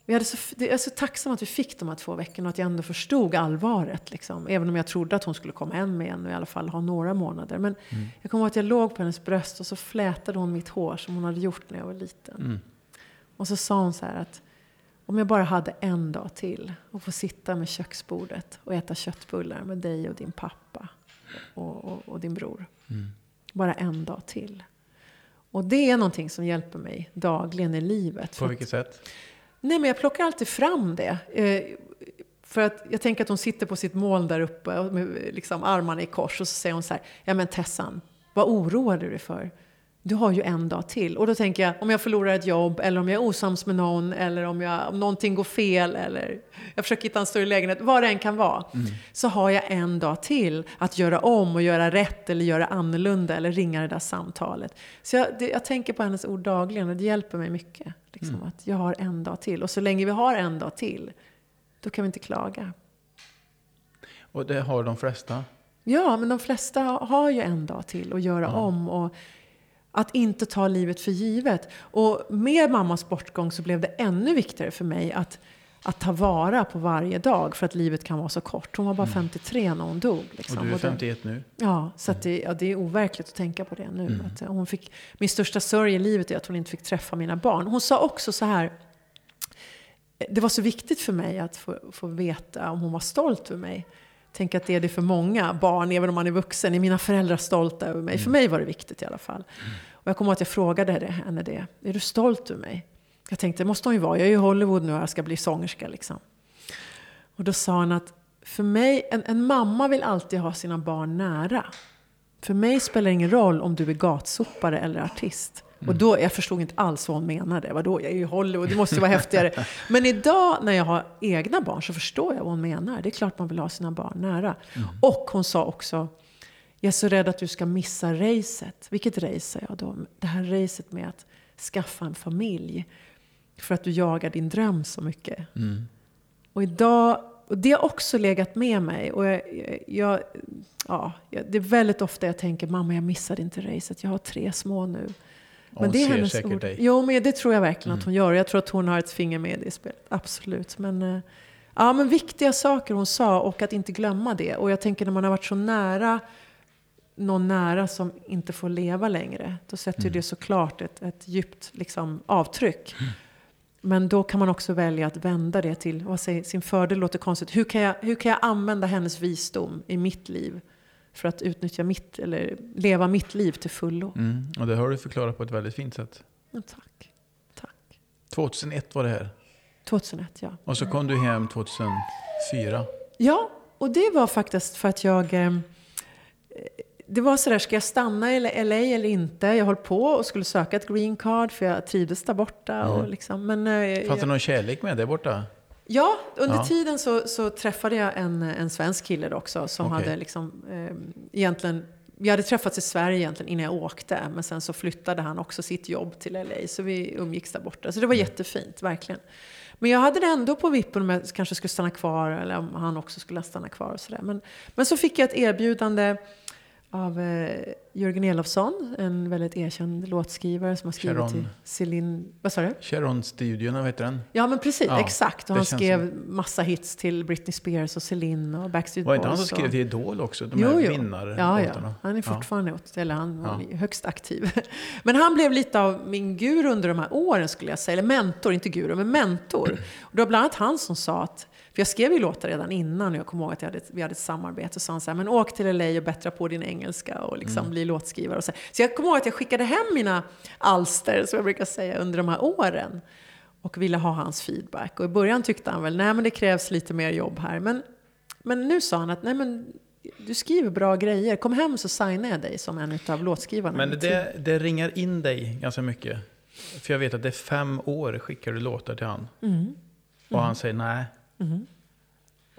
Speaker 2: Vi hade så, jag är så tacksam att vi fick de här två veckorna och att jag ändå förstod allvaret. Liksom. Även om jag trodde att hon skulle komma hem igen och i alla fall ha några månader. Men mm. jag kommer ihåg att jag låg på hennes bröst och så flätade hon mitt hår som hon hade gjort när jag var liten. Mm. Och så sa hon så här att om jag bara hade en dag till och få sitta med köksbordet och äta köttbullar med dig och din pappa och, och, och din bror. Mm. Bara en dag till. Och det är någonting som hjälper mig dagligen i livet.
Speaker 1: På vilket sätt?
Speaker 2: Nej, men jag plockar alltid fram det. Eh, för att jag tänker att hon sitter på sitt moln där uppe med liksom armarna i kors och så säger hon så här. Ja men Tessan, vad oroar du dig för? Du har ju en dag till. Och då tänker jag, om jag förlorar ett jobb, eller om jag är osams med någon, eller om, jag, om någonting går fel, eller jag försöker hitta en större lägenhet, vad det än kan vara. Mm. Så har jag en dag till att göra om och göra rätt, eller göra annorlunda, eller ringa det där samtalet. Så jag, det, jag tänker på hennes ord dagligen och det hjälper mig mycket. Liksom, mm. Att jag har en dag till. Och så länge vi har en dag till, då kan vi inte klaga.
Speaker 1: Och det har de flesta?
Speaker 2: Ja, men de flesta har ju en dag till att göra ja. om. Och att inte ta livet för givet. Och med mammas bortgång så blev det ännu viktigare för mig att, att ta vara på varje dag för att livet kan vara så kort. Hon var bara 53 mm. när hon dog. Liksom.
Speaker 1: Och du är 51 nu?
Speaker 2: Ja, så det, ja, det är overkligt att tänka på det nu. Mm. Att hon fick, min största sorg i livet är att hon inte fick träffa mina barn. Hon sa också så här, det var så viktigt för mig att få, få veta om hon var stolt över mig. Tänk att det är det för många barn, även om man är vuxen. Är mina föräldrar stolta över mig? Mm. För mig var det viktigt i alla fall. Mm. Och jag kommer ihåg att jag frågade henne det. Är du stolt över mig? Jag tänkte, det måste hon ju vara. Jag är i Hollywood nu och jag ska bli sångerska. Liksom. Och då sa hon att för mig, en, en mamma vill alltid ha sina barn nära. För mig spelar det ingen roll om du är gatsopare eller artist. Mm. Och då, jag förstod inte alls vad hon menade. Vadå, jag är ju i Hollywood, det måste ju vara häftigare. Men idag när jag har egna barn så förstår jag vad hon menar. Det är klart man vill ha sina barn nära. Mm. Och hon sa också, jag är så rädd att du ska missa racet. Vilket race sa jag då? Det här racet med att skaffa en familj. För att du jagar din dröm så mycket. Mm. Och idag, och det har också legat med mig. Och jag, jag, ja, det är väldigt ofta jag tänker, mamma jag missade inte racet. Jag har tre små nu.
Speaker 1: Men hon det är ser hennes säkert ord. dig.
Speaker 2: Jo, men det tror jag verkligen mm. att hon gör. Jag tror att hon har ett finger med i det spelet. Absolut. Men, eh, ja, men viktiga saker hon sa och att inte glömma det. Och jag tänker när man har varit så nära någon nära som inte får leva längre. Då sätter mm. det såklart ett, ett djupt liksom, avtryck. Mm. Men då kan man också välja att vända det till vad säger, sin fördel. låter konstigt. Hur kan, jag, hur kan jag använda hennes visdom i mitt liv? för att utnyttja mitt, eller leva mitt liv till fullo.
Speaker 1: Mm, och det har du förklarat på ett väldigt fint sätt.
Speaker 2: Ja, tack. tack.
Speaker 1: 2001 var det här?
Speaker 2: 2001, ja.
Speaker 1: Och så kom du hem 2004?
Speaker 2: Ja, och det var faktiskt för att jag... Eh, det var sådär, ska jag stanna i LA eller inte? Jag höll på och skulle söka ett green card för jag trivdes där borta. Mm. Och liksom, men,
Speaker 1: eh, Fanns det någon kärlek med där borta?
Speaker 2: Ja, under ja. tiden så, så, träffade jag en, en svensk kille också som okay. hade liksom eh, egentligen vi hade träffats i Sverige egentligen innan jag åkte, men sen så flyttade han också sitt jobb till LA, så vi umgicks där borta. Så det var mm. jättefint, verkligen. Men jag hade det ändå på vippen om jag kanske skulle stanna kvar, eller om han också skulle stanna kvar och sådär. Men, men så fick jag ett erbjudande av eh, Jörgen Elofsson, en väldigt erkänd låtskrivare som har skrivit Sharon. till Celine... Vad sa du?
Speaker 1: Sharon-studion, vad heter den?
Speaker 2: Ja, men precis. Ja, exakt. Och han skrev som... massa hits till Britney Spears och Celine och Backstreet Boys.
Speaker 1: Var inte han som skrev till Idol också? De jo, här vinnare
Speaker 2: ja, ja, han är fortfarande ja. eller han var ja. högst aktiv. Men han blev lite av min guru under de här åren, skulle jag säga. Eller mentor, inte guru, men mentor. Och det var bland annat han som sa att för jag skrev ju låtar redan innan och jag kommer ihåg att hade, vi hade ett samarbete. Så sa han så här, men åk till LA och bättra på din engelska och liksom mm. bli låtskrivare. Och så. så jag kommer ihåg att jag skickade hem mina alster, som jag brukar säga, under de här åren. Och ville ha hans feedback. Och i början tyckte han väl, nej men det krävs lite mer jobb här. Men, men nu sa han att, nej men du skriver bra grejer. Kom hem så signar jag dig som en av låtskrivarna.
Speaker 1: Men det, det ringar in dig ganska mycket. För jag vet att det är fem år skickar du låtar till han. Mm. Och han mm. säger nej, Mm.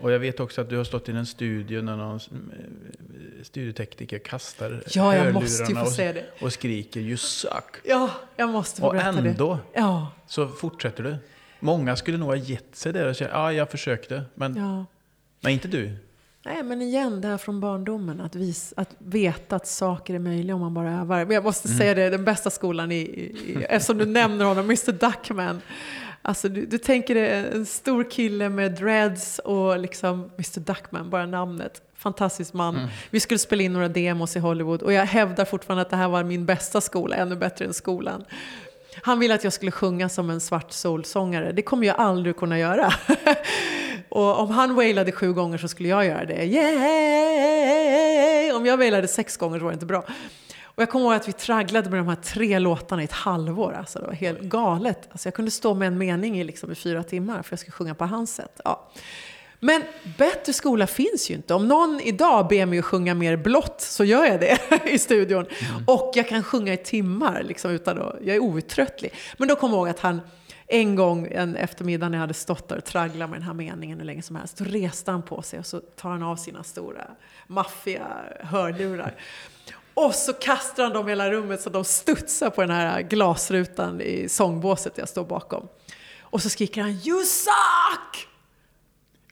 Speaker 1: Och jag vet också att du har stått i en studio när någon eh, studiotekniker kastar
Speaker 2: Ja, jag måste ju få säga det.
Speaker 1: Och skriker 'You suck'.
Speaker 2: Ja, jag måste få
Speaker 1: och
Speaker 2: berätta
Speaker 1: det. Och ändå
Speaker 2: ja.
Speaker 1: så fortsätter du. Många skulle nog ha gett sig där och säga ja, jag försökte, men, ja. men inte du.
Speaker 2: Nej, men igen, det här från barndomen. Att, vis, att veta att saker är möjliga om man bara övar. Men jag måste mm. säga det, den bästa skolan i, i, eftersom du nämner honom, Mr Duckman. Alltså du, du tänker dig en stor kille med dreads och liksom Mr Duckman, bara namnet. Fantastisk man. Mm. Vi skulle spela in några demos i Hollywood och jag hävdar fortfarande att det här var min bästa skola, ännu bättre än skolan. Han ville att jag skulle sjunga som en svart soulsångare. Det kommer jag aldrig kunna göra. och om han wailade sju gånger så skulle jag göra det. Yeah! Om jag wailade sex gånger så var det inte bra. Och jag kommer ihåg att vi tragglade med de här tre låtarna i ett halvår. Alltså, det var helt galet. Alltså, jag kunde stå med en mening i, liksom, i fyra timmar för jag skulle sjunga på hans sätt. Ja. Men bättre skola finns ju inte. Om någon idag ber mig att sjunga mer blått så gör jag det i studion. Mm. Och jag kan sjunga i timmar liksom, utan att, jag är outtröttlig. Men då kommer jag ihåg att han en gång en eftermiddag när jag hade stått där och tragglat med den här meningen hur länge som helst, då reste han på sig och så tar han av sina stora maffiga hörlurar. Och så kastar han dem i hela rummet så de studsar på den här glasrutan i sångbåset jag står bakom. Och så skriker han “You suck!”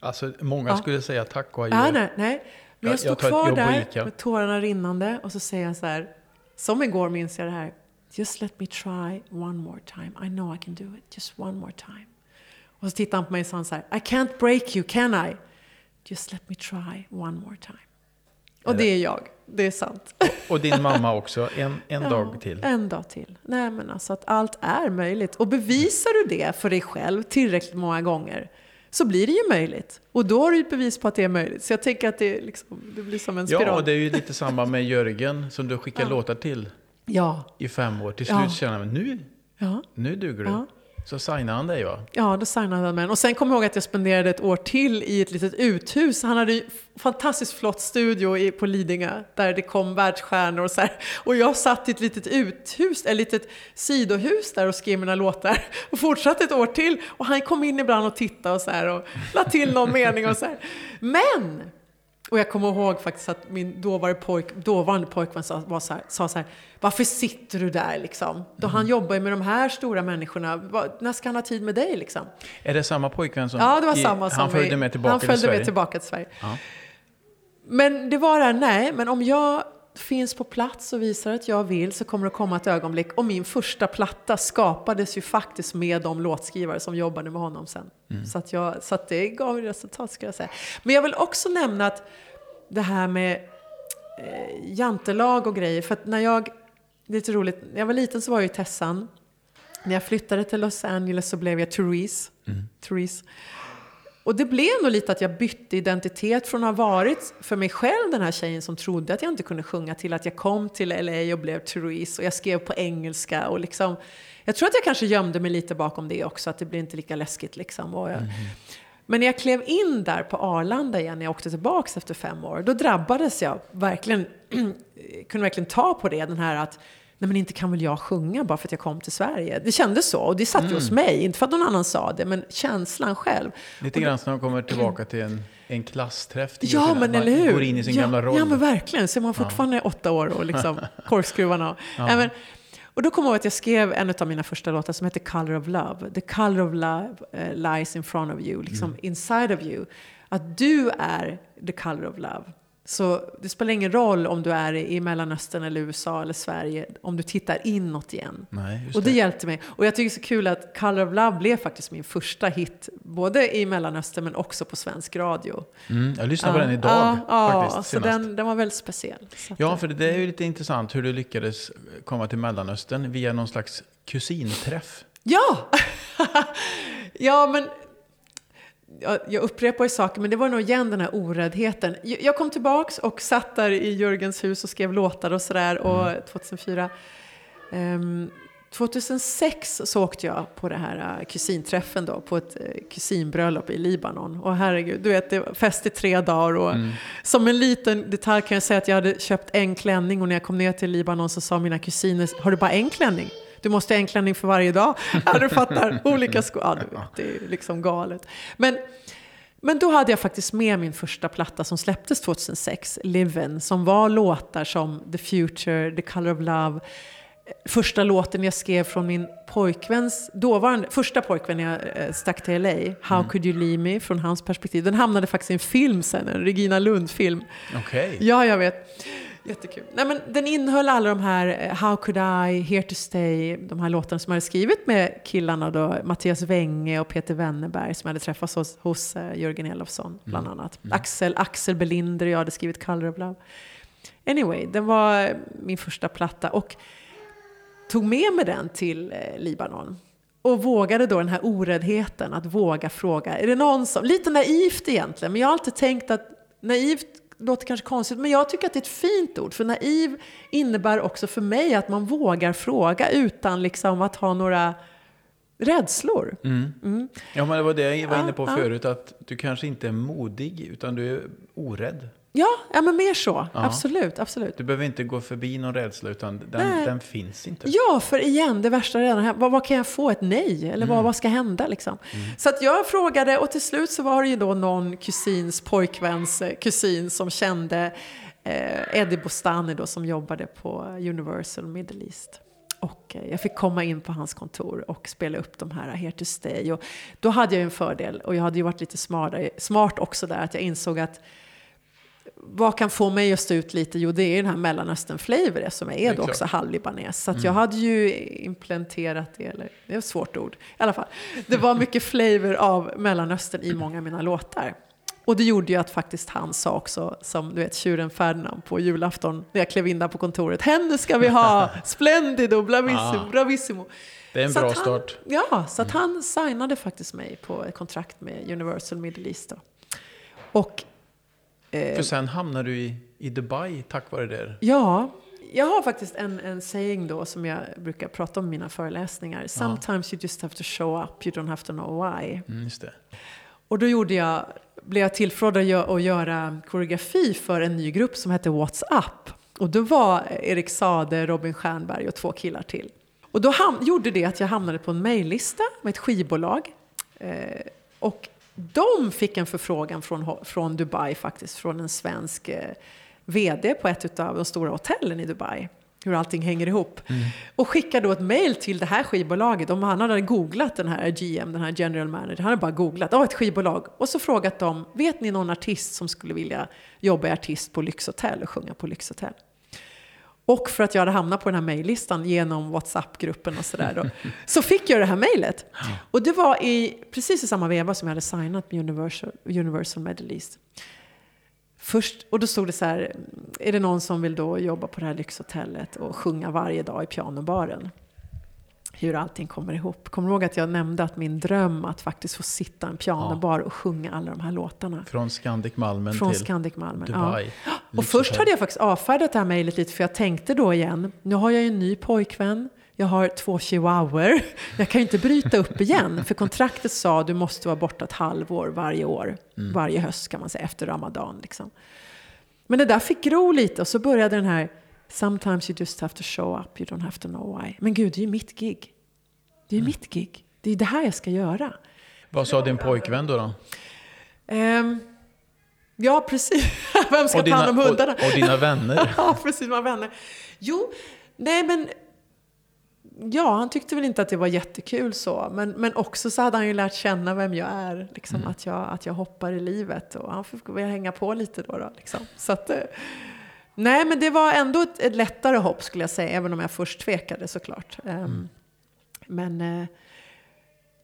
Speaker 1: Alltså, många ja. skulle säga tack och
Speaker 2: adjö. Ja, nej, nej. Men jag, jag står jag kvar där med tårarna rinnande och så säger jag så här, som igår minns jag det här. Just let me try one more time. I know I can do it. Just one more time. Och så tittar han på mig och sa så här, I can't break you, can I? Just let me try one more time. Och det är jag. Det är sant.
Speaker 1: Och, och din mamma också, en, en ja, dag till.
Speaker 2: En dag till. Nej men alltså att allt är möjligt. Och bevisar du det för dig själv tillräckligt många gånger så blir det ju möjligt. Och då har du ett bevis på att det är möjligt. Så jag tänker att det, liksom, det blir som en spiral.
Speaker 1: Ja, och det är ju lite samma med Jörgen som du skickar ja. låtar till
Speaker 2: ja.
Speaker 1: i fem år. Till slut ja. känner man nu, ja. nu duger du. Så signade han dig va?
Speaker 2: Ja, då signade han mig. Och sen kommer jag ihåg att jag spenderade ett år till i ett litet uthus. Han hade en fantastiskt flott studio på Lidingö där det kom världsstjärnor och så här. Och jag satt i ett litet uthus, ett litet sidohus där och skrev mina låtar. Och fortsatte ett år till. Och han kom in ibland och tittade och så här och la till någon mening och så här. Men och jag kommer ihåg faktiskt att min dåvarande, pojk, dåvarande pojkvän sa, var så här, sa så här, varför sitter du där liksom? Då mm. han jobbar ju med de här stora människorna, när ska han ha tid med dig liksom?
Speaker 1: Är det samma pojkvän som...
Speaker 2: Ja, det var samma som
Speaker 1: Han följde med tillbaka
Speaker 2: han följde
Speaker 1: till Sverige?
Speaker 2: med tillbaka till Sverige. Ja. Men det var det här, nej, men om jag finns på plats och visar att jag vill så kommer det komma ett ögonblick. Och min första platta skapades ju faktiskt med de låtskrivare som jobbade med honom sen. Mm. Så, att jag, så att det gav resultat ska jag säga. Men jag vill också nämna att det här med eh, jantelag och grejer. För att när jag, det är lite roligt, när jag var liten så var jag i Tessan. När jag flyttade till Los Angeles så blev jag Therese. Mm. Therese. Och det blev nog lite att jag bytte identitet från att ha varit för mig själv den här tjejen som trodde att jag inte kunde sjunga till att jag kom till LA och blev Therese och jag skrev på engelska och liksom jag tror att jag kanske gömde mig lite bakom det också, att det blir inte lika läskigt liksom. Och jag, mm. Men när jag klev in där på Arlanda igen, när jag åkte tillbaka efter fem år, då drabbades jag verkligen, kunde verkligen ta på det, den här att nej men inte kan väl jag sjunga bara för att jag kom till Sverige. Det kändes så och det satt ju mm. hos mig, inte för att någon annan sa det, men känslan själv.
Speaker 1: Lite grann som när man kommer tillbaka till en, en klassträff.
Speaker 2: Ja, men eller hur?
Speaker 1: går in i sin
Speaker 2: ja,
Speaker 1: gamla roll.
Speaker 2: Ja, men verkligen. Så är man fortfarande ja. åtta år och liksom korkskruvarna. Ja. Äh, och då kommer jag ihåg att jag skrev en av mina första låtar som heter Color of Love. The color of love uh, lies in front of you, liksom mm. inside of you. Att du är the color of love. Så det spelar ingen roll om du är i Mellanöstern eller USA eller Sverige, om du tittar inåt igen.
Speaker 1: Nej,
Speaker 2: och det, det, hjälpte mig. Och jag tycker det är så kul att Color of Love blev faktiskt min första hit, både i Mellanöstern men också på svensk radio.
Speaker 1: Mm, jag lyssnade på den idag
Speaker 2: ja, faktiskt. Ja, så den, den var väldigt speciell.
Speaker 1: ja, för det är ju lite intressant hur du lyckades komma till Mellanöstern via någon slags kusinträff.
Speaker 2: Ja! ja, men jag upprepar ju saker, men det var nog igen den här oräddheten. Jag kom tillbaks och satt där i Jörgens hus och skrev låtar och sådär, mm. 2004. Um, 2006 så åkte jag på den här uh, kusinträffen då, på ett uh, kusinbröllop i Libanon. Och herregud, du vet, det var fest i tre dagar. Och mm. Som en liten detalj kan jag säga att jag hade köpt en klänning och när jag kom ner till Libanon så sa mina kusiner, har du bara en klänning? Du måste ha en klänning för varje dag. Ja, du fattar. Olika skor. Ja, du vet, det är liksom galet. Men, men då hade jag faktiskt med min första platta som släpptes 2006, Livin, som var låtar som The Future, The Color of Love, första låten jag skrev från min pojkväns, dåvarande, första pojkvän jag eh, stack till LA, How mm. could you leave me, från hans perspektiv. Den hamnade faktiskt i en film sen, en Regina Lund-film.
Speaker 1: Okay.
Speaker 2: Ja, jag vet. Jättekul. Nej, men den innehöll alla de här eh, How could I, Here to stay, de här låtarna som jag hade skrivit med killarna då, Mattias Wenge och Peter Wennerberg som jag hade träffats hos, hos uh, Jörgen Elofsson bland mm. annat. Mm. Axel, Axel Belinder och jag hade skrivit Color of Love. Anyway, den var min första platta och tog med mig den till eh, Libanon. Och vågade då den här oräddheten att våga fråga. Är det någon som, lite naivt egentligen, men jag har alltid tänkt att naivt låter kanske konstigt, men jag tycker att det är ett fint ord. För naiv innebär också för mig att man vågar fråga utan liksom att ha några rädslor.
Speaker 1: Mm.
Speaker 2: Mm.
Speaker 1: Ja, men det var det jag var inne på
Speaker 2: ja.
Speaker 1: förut, att du kanske inte är modig, utan du är orädd.
Speaker 2: Ja, ja, men mer så.
Speaker 1: Ja.
Speaker 2: Absolut, absolut.
Speaker 1: Du behöver inte gå förbi någon rädsla, utan den, den finns inte.
Speaker 2: Ja, för igen, det värsta är redan här. Vad, vad kan jag få? Ett nej? Eller
Speaker 1: Mm.
Speaker 2: vad, vad ska hända? Liksom? Så att jag frågade och till slut så var det ju då någon kusins pojkväns eh, kusin som kände eh, Eddie Bostani då som jobbade på Universal Middle East. Och eh, jag fick komma in på hans kontor och spela upp de här Here to Stay. Och då hade jag ju en fördel och jag hade ju varit lite smartare, smart också där att jag insåg att vad kan få mig att stå ut lite? Jo, det är den här Mellanöstern-flavor som är då också halvlibanes. Så att jag hade ju implementerat det, eller det är ett svårt ord. I alla fall, det var mycket flavor av Mellanöstern i många av mina låtar. Och det gjorde ju att faktiskt han sa också, som du vet tjuren Ferdinand på julafton, när jag klev in där på kontoret, henne ska vi ha, splendido, bravissimo,
Speaker 1: Ah.
Speaker 2: bravissimo.
Speaker 1: Det är en
Speaker 2: Så
Speaker 1: bra
Speaker 2: han-
Speaker 1: start.
Speaker 2: Ja, så att han signade faktiskt mig på ett kontrakt med Universal Middle East. Då. Och
Speaker 1: För sen hamnar du i, i Dubai tack vare det.
Speaker 2: Ja, jag har faktiskt en, en saying då som jag brukar prata om i mina föreläsningar. Sometimes you just have to show up, you don't have to know why.
Speaker 1: Mm, just det.
Speaker 2: Och då gjorde jag, blev jag tillfrågad att gö- att göra koreografi för en ny grupp som hette What's Up. Och då var Erik Sade, Robin Stjernberg och två killar till. Och då gjorde det att jag hamnade på en mejllista med ett skivbolag. Eh, och de fick en förfrågan från, från Dubai faktiskt, från en svensk eh, VD på ett av de stora hotellen i Dubai. Hur allting hänger ihop. Och skickade då ett mejl till det här skivbolaget. Om han hade googlat den här GM, den här general manager. Han hade bara googlat, ja ett skivbolag. Och så frågat dem, vet ni någon artist som skulle vilja jobba i artist på lyxhotell och sjunga på lyxhotell? Och för att jag hade hamnat på den här mejllistan genom WhatsApp-gruppen och sådär då, så fick jag det här mejlet. Och det var i, precis i samma veva som jag hade signat med Universal, Universal Middle East. Först, och då stod det så här, är det någon som vill då jobba på det här lyxhotellet och sjunga varje dag i pianobaren? Hur allting kommer ihop. Kommer du ihåg att jag nämnde att min dröm att faktiskt få sitta i en pianobar och sjunga alla de här låtarna?
Speaker 1: Från Scandic Malmen
Speaker 2: Från
Speaker 1: till
Speaker 2: Scandic Malmen.
Speaker 1: Dubai.
Speaker 2: Ja. Och först hade jag faktiskt avfärdat det här mejlet lite för jag tänkte då igen, nu har jag ju en ny pojkvän, jag har två chihuahuor, jag kan ju inte bryta upp igen. För kontraktet sa du måste vara borta ett halvår varje år,
Speaker 1: Mm.
Speaker 2: varje höst kan man säga, efter Ramadan. Liksom. Men det där fick gro lite och så började den här Sometimes you just have to show up, you don't have to know why. Men gud, det är ju mitt gig. Det är ju mitt gig. Det är det här jag ska göra.
Speaker 1: Vad sa din pojkvän då? då?
Speaker 2: Ehm, ja, precis. Vem ska
Speaker 1: Och
Speaker 2: ta hand
Speaker 1: dina,
Speaker 2: om hundarna?
Speaker 1: och, och dina vänner?
Speaker 2: Ja, precis, mina vänner. Jo, nej men... Ja, han tyckte väl inte att det var jättekul så. Men, men också så hade han ju lärt känna vem jag är. Liksom,
Speaker 1: Mm.
Speaker 2: att, jag, att jag hoppar i livet. Och han fick väl hänga på lite då. då liksom. Så att, eh, nej, men det var ändå ett, ett lättare hopp skulle jag säga. Även om jag först tvekade såklart. Ehm, Men... eh,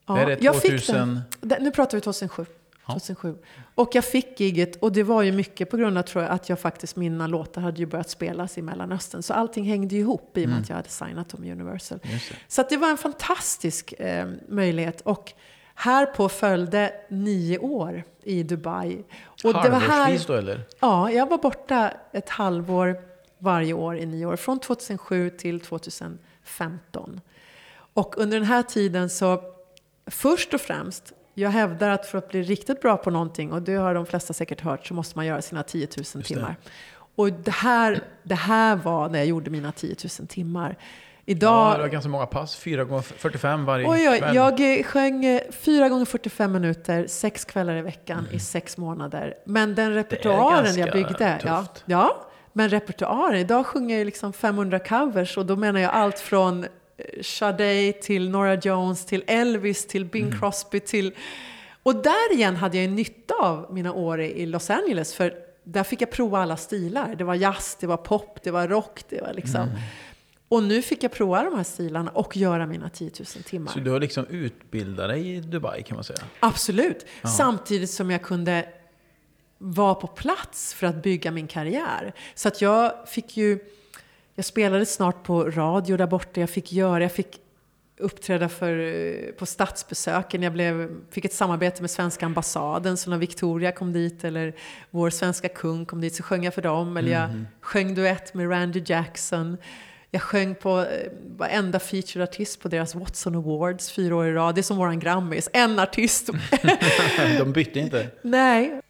Speaker 2: ja,
Speaker 1: Mm. är det
Speaker 2: jag fick
Speaker 1: 2000?
Speaker 2: den. Nu pratar vi 2007.
Speaker 1: Ja.
Speaker 2: 2007. Och jag fick giget och det var ju mycket på grund av tror jag, att jag faktiskt, mina låtar hade ju börjat spelas i Mellanöstern. Så allting hängde ju ihop i och med
Speaker 1: Mm.
Speaker 2: att jag hade signat dem Universal. Så att det var en fantastisk eh, möjlighet. Och här på följde nio år i Dubai. Och det var här,
Speaker 1: då eller?
Speaker 2: ja, jag var borta ett halvår varje år i nio år. Från 2007 till 2015. Och under den här tiden så, först och främst, jag hävdar att för att bli riktigt bra på någonting, och det har de flesta säkert hört, så måste man göra sina 10 000
Speaker 1: det.
Speaker 2: timmar. Och det här, det här var när jag gjorde mina 10 000 timmar.
Speaker 1: Ja,
Speaker 2: Idag,
Speaker 1: det var ganska många pass. 4 gånger 45 varje
Speaker 2: Oj, oj,
Speaker 1: kväll.
Speaker 2: jag eh, sjöng eh, fyra gånger 45 minuter, sex kvällar i veckan i sex månader. Men den repertoaren jag byggde, ja,
Speaker 1: tufft.
Speaker 2: ja, men repertoaren, idag sjunger jag liksom 500 covers och då menar jag allt från eh, Sade till Nora Jones till Elvis till Bing
Speaker 1: Mm.
Speaker 2: Crosby till... Och där igen hade jag nytta av mina år i i Los Angeles för där fick jag prova alla stilar. Det var jazz, det var pop, det var rock, det var liksom...
Speaker 1: Mm.
Speaker 2: Och nu fick jag prova de här stilarna och göra mina 10 000 timmar.
Speaker 1: Så du har liksom utbildat dig i Dubai kan man säga?
Speaker 2: Absolut. Samtidigt som jag kunde vara på plats för att bygga min karriär. Så att jag fick ju... Jag spelade snart på radio där borta. Jag fick göra... Jag fick uppträda för, eh, på statsbesöken. Jag blev, fick ett samarbete med svenska ambassaden. Så när Victoria kom dit eller vår svenska kung kom dit så sjöng jag för dem. Eller jag sjöng duett med Randy Jackson. Jag sjöng på eh, varenda featureartist på deras Watson Awards fyra år i rad. Det är som våran Grammis, en artist.
Speaker 1: De bytte inte?
Speaker 2: Nej.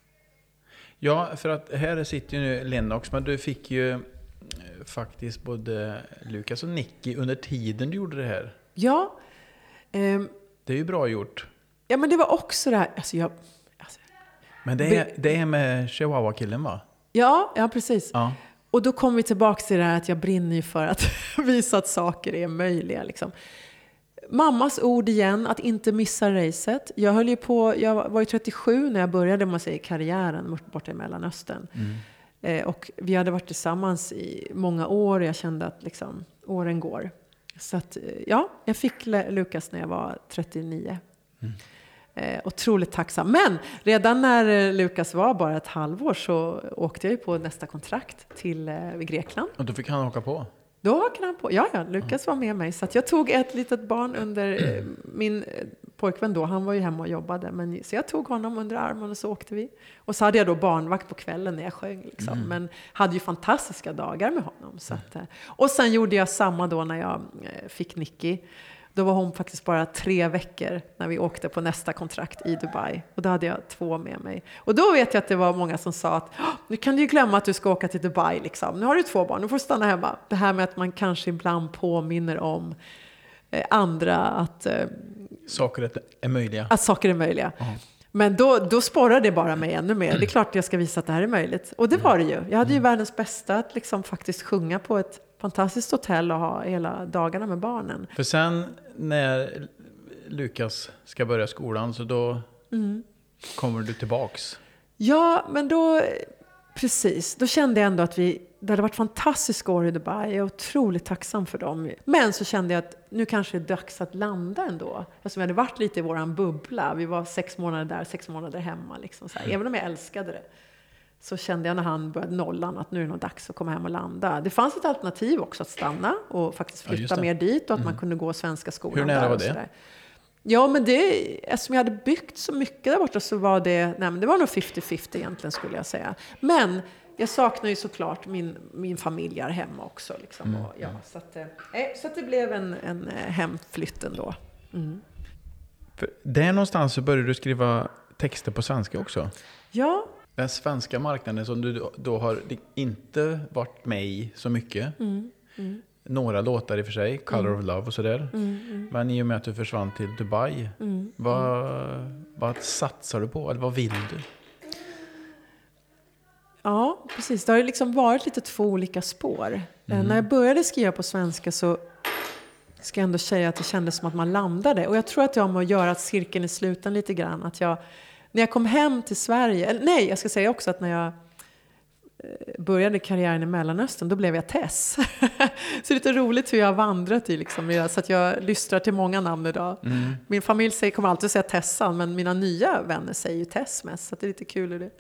Speaker 1: Ja, för att här sitter ju nu Lennox, men du fick ju eh, faktiskt både Lukas och Nicky under tiden du gjorde det här.
Speaker 2: Ja. Ehm,
Speaker 1: Det är ju bra gjort.
Speaker 2: ja, men det var också det här... Alltså jag, alltså,
Speaker 1: Men det är, det är med Chihuahua-killen va?
Speaker 2: ja, ja, precis.
Speaker 1: Ja.
Speaker 2: Och då kommer vi tillbaka till det här att jag brinner ju för att visa att saker är möjliga. Liksom. Mammas ord igen, att inte missa racet. Jag, höll ju på, jag var ju 37 när jag började man säger, karriären borta i Mellanöstern. Eh, och vi hade varit tillsammans i många år och jag kände att liksom, åren går. Så att, eh, ja, jag fick Lukas när jag var 39. Eh, otroligt tacksam. Men redan när eh, Lukas var bara ett halvår så åkte jag ju på nästa kontrakt till eh, Grekland.
Speaker 1: Och då fick han åka på?
Speaker 2: Då hakade han på. Ja, ja, Lukas var med mig. Så jag tog ett litet barn under eh, min eh, pojkvän då. Han var ju hemma och jobbade. Men, så jag tog honom under armen och så åkte vi. Och så hade jag då barnvakt på kvällen när jag sjöng. Liksom. Men hade ju fantastiska dagar med honom. Så att, eh, och sen gjorde jag samma då när jag fick Nicky. Då var hon faktiskt bara tre veckor när vi åkte på nästa kontrakt i Dubai. Och då hade jag två med mig. Och då vet jag att det var många som sa att "Åh, nu kan du ju glömma att du ska åka till Dubai. Liksom. Nu har du två barn, nu får du stanna hemma. Det här med att man kanske ibland påminner om eh, andra att, eh,
Speaker 1: Saker är möjliga.
Speaker 2: att saker är möjliga. Men då, då sporrar det bara mig ännu mer. Det är klart att jag ska visa att det här är möjligt. Och det var det ju. Jag hade ju världens bästa att liksom faktiskt sjunga på ett fantastiskt hotell och ha hela dagarna med barnen.
Speaker 1: För sen när Lukas ska börja skolan så då kommer du tillbaks.
Speaker 2: Ja, men då, precis, då kände jag ändå att vi, det hade varit fantastiska år i Dubai. Jag är otroligt tacksam för dem. Men så kände jag att nu kanske det är dags att landa ändå. Eftersom vi hade varit lite i våran bubbla. Vi var sex månader där, sex månader hemma. Liksom så här. Även om jag älskade det. Så kände jag när han började nollan att nu är det nog dags att komma hem och landa. Det fanns ett alternativ också att stanna och faktiskt
Speaker 1: Ja,
Speaker 2: flytta
Speaker 1: det.
Speaker 2: mer dit och att man kunde gå svenska skolan
Speaker 1: Hur nära var det?
Speaker 2: Ja, men det, eftersom jag hade byggt så mycket där borta så var det, nej men det var nog 50-50 egentligen skulle jag säga. Men jag saknar ju såklart min, min familj här hemma också. Liksom, och, ja, så, att, eh, nej, så att det blev en, en eh, hemflytt ändå. Mm.
Speaker 1: För där någonstans så började du skriva texter på svenska också.
Speaker 2: Ja,
Speaker 1: Den svenska marknaden som du då- har inte varit med i så mycket. Några låtar i och för sig, Color of Love och sådär. Men i och med att du försvann till Dubai, vad, vad satsar du på? Eller vad vill du?
Speaker 2: Ja, precis. Det har liksom varit lite två olika spår. Eh, När jag började skriva på svenska så ska jag ändå säga att det kändes som att man landade. Och jag tror att det har med att göra att cirkeln är sluten lite grann. Att jag, när jag kom hem till Sverige, eller nej, jag ska säga också att när jag eh, började karriären i Mellanöstern, då blev jag Tess. så det är lite roligt hur jag har vandrat i liksom, så att jag lystrar till många namn idag. Min familj säger, kommer alltid säga Tessan, men mina nya vänner säger ju Tess mest, så det är lite kul hur det,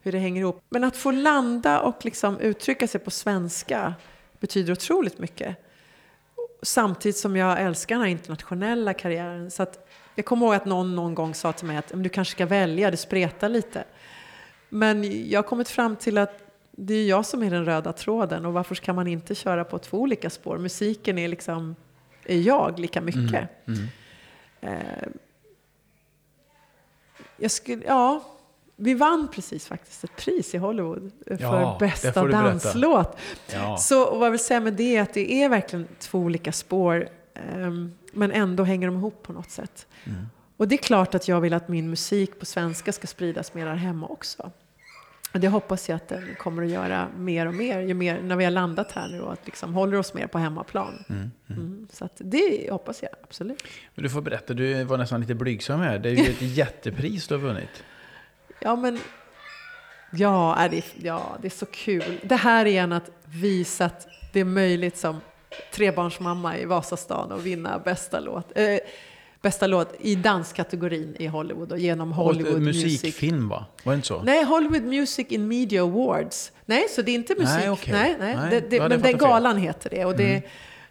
Speaker 2: hur det hänger ihop. Men att få landa och liksom uttrycka sig på svenska betyder otroligt mycket. Samtidigt som jag älskar den här internationella karriären. Så att jag kommer ihåg att någon någon gång sa till mig att "Men du kanske ska välja, det spretar lite. Men jag har kommit fram till att det är jag som är den röda tråden och varför kan man inte köra på två olika spår? Musiken är liksom, är jag lika mycket. Eh, jag skulle, ja, vi vann precis faktiskt ett pris i Hollywood för
Speaker 1: Ja,
Speaker 2: bästa danslåt.
Speaker 1: Ja.
Speaker 2: Så vad jag vill säga med det är att det är verkligen två olika spår. Ehm, men ändå hänger de ihop på något sätt.
Speaker 1: Mm.
Speaker 2: Och det är klart att jag vill att min musik på svenska ska spridas mer här hemma också. Och det hoppas jag att den kommer att göra mer och mer, ju mer när vi har landat här nu och att liksom håller oss mer på hemmaplan. Mm, så att det hoppas jag absolut.
Speaker 1: Men du får berätta, du var nästan lite blygsam här. Det är ju ett jättepris du har vunnit.
Speaker 2: Ja, men ja, är det, ja, det är så kul. Det här är en att visa att det är möjligt som trebarnsmamma i Vasastan att vinna bästa låt. Eh, bästa låt i danskategorin i Hollywood och genom Hollywood
Speaker 1: Och
Speaker 2: Music.
Speaker 1: musikfilm va? Var det inte så?
Speaker 2: Nej, Hollywood Music in Media Awards. Nej, så det är inte musik.
Speaker 1: Nej, okej.
Speaker 2: nej, nej.
Speaker 1: Nej,
Speaker 2: Det, det, men den
Speaker 1: fattat fel.
Speaker 2: galan heter det. Och det,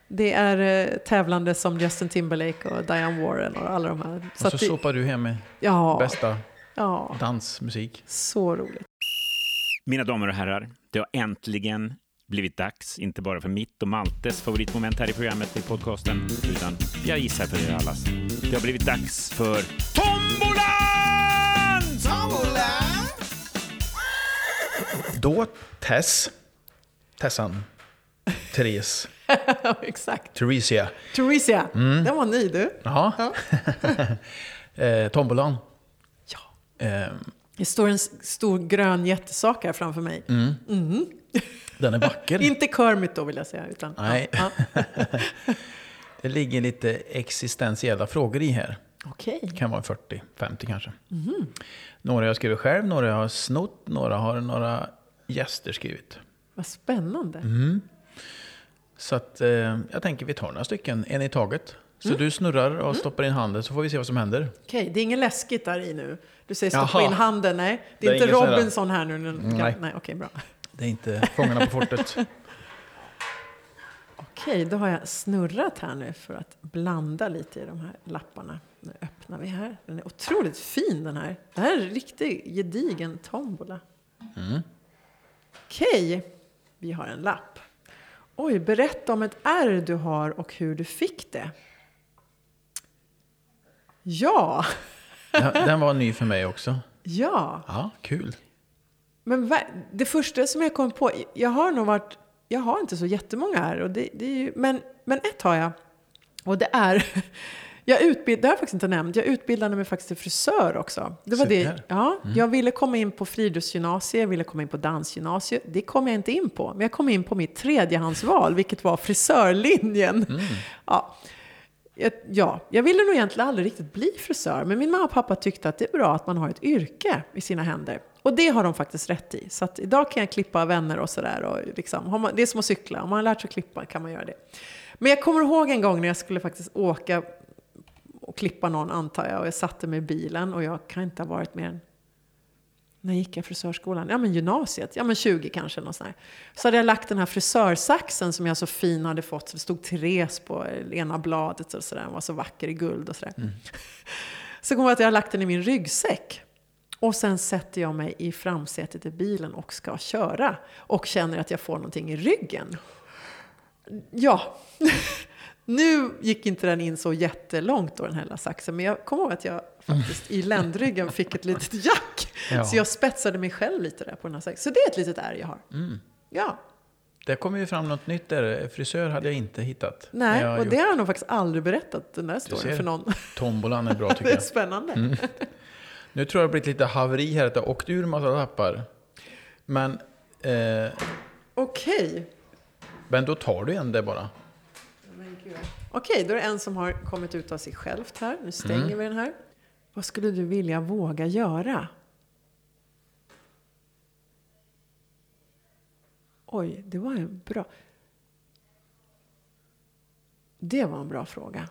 Speaker 2: det är eh, tävlande som Justin Timberlake och Diane Warren och alla de här.
Speaker 1: Och så
Speaker 2: det,
Speaker 1: sopar du hem med
Speaker 2: ja,
Speaker 1: bästa
Speaker 2: ja,
Speaker 1: dansmusik.
Speaker 2: så roligt.
Speaker 3: Mina damer och herrar, det har äntligen blivit dags, inte bara för mitt och Maltes favoritmoment här i programmet i podcasten, utan jag gissar för er allas. Det har blivit dags för Tombolan!
Speaker 1: Då Tess, Tessan, Therese,
Speaker 2: Exakt.
Speaker 1: Theresia.
Speaker 2: Theresia,
Speaker 1: Mm.
Speaker 2: den var ny du.
Speaker 1: Ja. eh, tombolan.
Speaker 2: Ja.
Speaker 1: Eh,
Speaker 2: Det står en stor grön jättesak här framför mig.
Speaker 1: Mm. Den är vacker.
Speaker 2: Inte Kermit då vill jag säga. Utan,
Speaker 1: Nej.
Speaker 2: Ja, ja.
Speaker 1: Det ligger lite existentiella frågor i här.
Speaker 2: Okej.
Speaker 1: Det kan vara 40, 50 kanske. Några har jag skrivit själv, några jag har snott, några har några gäster skrivit.
Speaker 2: Vad spännande.
Speaker 1: Mm. Så att, eh, jag tänker vi tar några stycken, en i taget. Så
Speaker 2: Mm.
Speaker 1: du snurrar och stoppar in handen så får vi se vad som händer.
Speaker 2: Okej, det är inget läskigt där i nu. Du säger stoppa
Speaker 1: Jaha.
Speaker 2: in handen. Nej, det är,
Speaker 1: Det är
Speaker 2: inte
Speaker 1: här-
Speaker 2: Robinson här nu.
Speaker 1: Nej.
Speaker 2: Nej, okej, bra.
Speaker 1: Det är inte Fångarna på fortet.
Speaker 2: Okej, då har jag snurrat här nu för att blanda lite i de här lapparna. Nu öppnar vi här. Den är otroligt fin den här. Det här är en riktig gedigen tombola. Okej, vi har en lapp. Oj, berätta om ett ärr du har och hur du fick det. Ja,
Speaker 1: Den var ny för mig också.
Speaker 2: ja.
Speaker 1: Ja, kul.
Speaker 2: Men det första som jag kom på, jag har nog varit, jag har inte så jättemånga här, och det, det är ju, men, men ett har jag. Och det är, jag utbild, det har jag faktiskt inte nämnt, jag utbildade mig faktiskt till frisör också. Det var det, ja, Jag ville komma in på friidrottsgymnasiet, jag ville komma in på dansgymnasiet. Det kom jag inte in på, men jag kom in på mitt tredjehandsval, vilket var frisörlinjen. Ja. Jag, ja, jag ville nog egentligen aldrig riktigt bli frisör, men min mamma och pappa tyckte att det är bra att man har ett yrke i sina händer. Och det har de faktiskt rätt i. Så att idag kan jag klippa vänner och sådär. Liksom, det är som att cykla, om man har lärt sig att klippa kan man göra det. Men jag kommer ihåg en gång när jag skulle faktiskt åka och klippa någon antar jag. Och jag satte mig i bilen och jag kan inte ha varit mer än när gick jag frisörskolan? Ja men gymnasiet, ja men 20 kanske. Något sånt. Så hade jag lagt den här frisörsaxen som jag så fin hade fått. Så det stod Therese på ena bladet och sådär. Den var så vacker i guld och sådär. Så kommer jag att jag har lagt den i min ryggsäck. Och sen sätter jag mig i framsätet i bilen och ska köra. Och känner att jag får någonting i ryggen. Ja. Nu gick inte den in så jättelångt då den här saxen. Men jag kommer ihåg att jag faktiskt i ländryggen fick ett litet jack.
Speaker 1: Ja.
Speaker 2: Så jag spetsade mig själv lite där på den här saxen. Så det är ett litet ärr jag har. Ja.
Speaker 1: Det kommer ju fram något nytt där. Frisör hade jag inte hittat.
Speaker 2: Nej,
Speaker 1: jag
Speaker 2: och det
Speaker 1: gjort-
Speaker 2: har jag nog faktiskt aldrig berättat den där storyn för någon.
Speaker 1: Tombolan är bra tycker
Speaker 2: det är
Speaker 1: jag.
Speaker 2: spännande.
Speaker 1: Nu tror jag det blivit lite haveri här, att det har åkt ur massa lappar. Men, eh,
Speaker 2: Okej.
Speaker 1: men då tar du en där bara.
Speaker 2: Okej, då är det en som har kommit ut av sig självt här. Nu stänger vi den här. Vad skulle du vilja våga göra? Oj, det var en bra... Det var en bra fråga.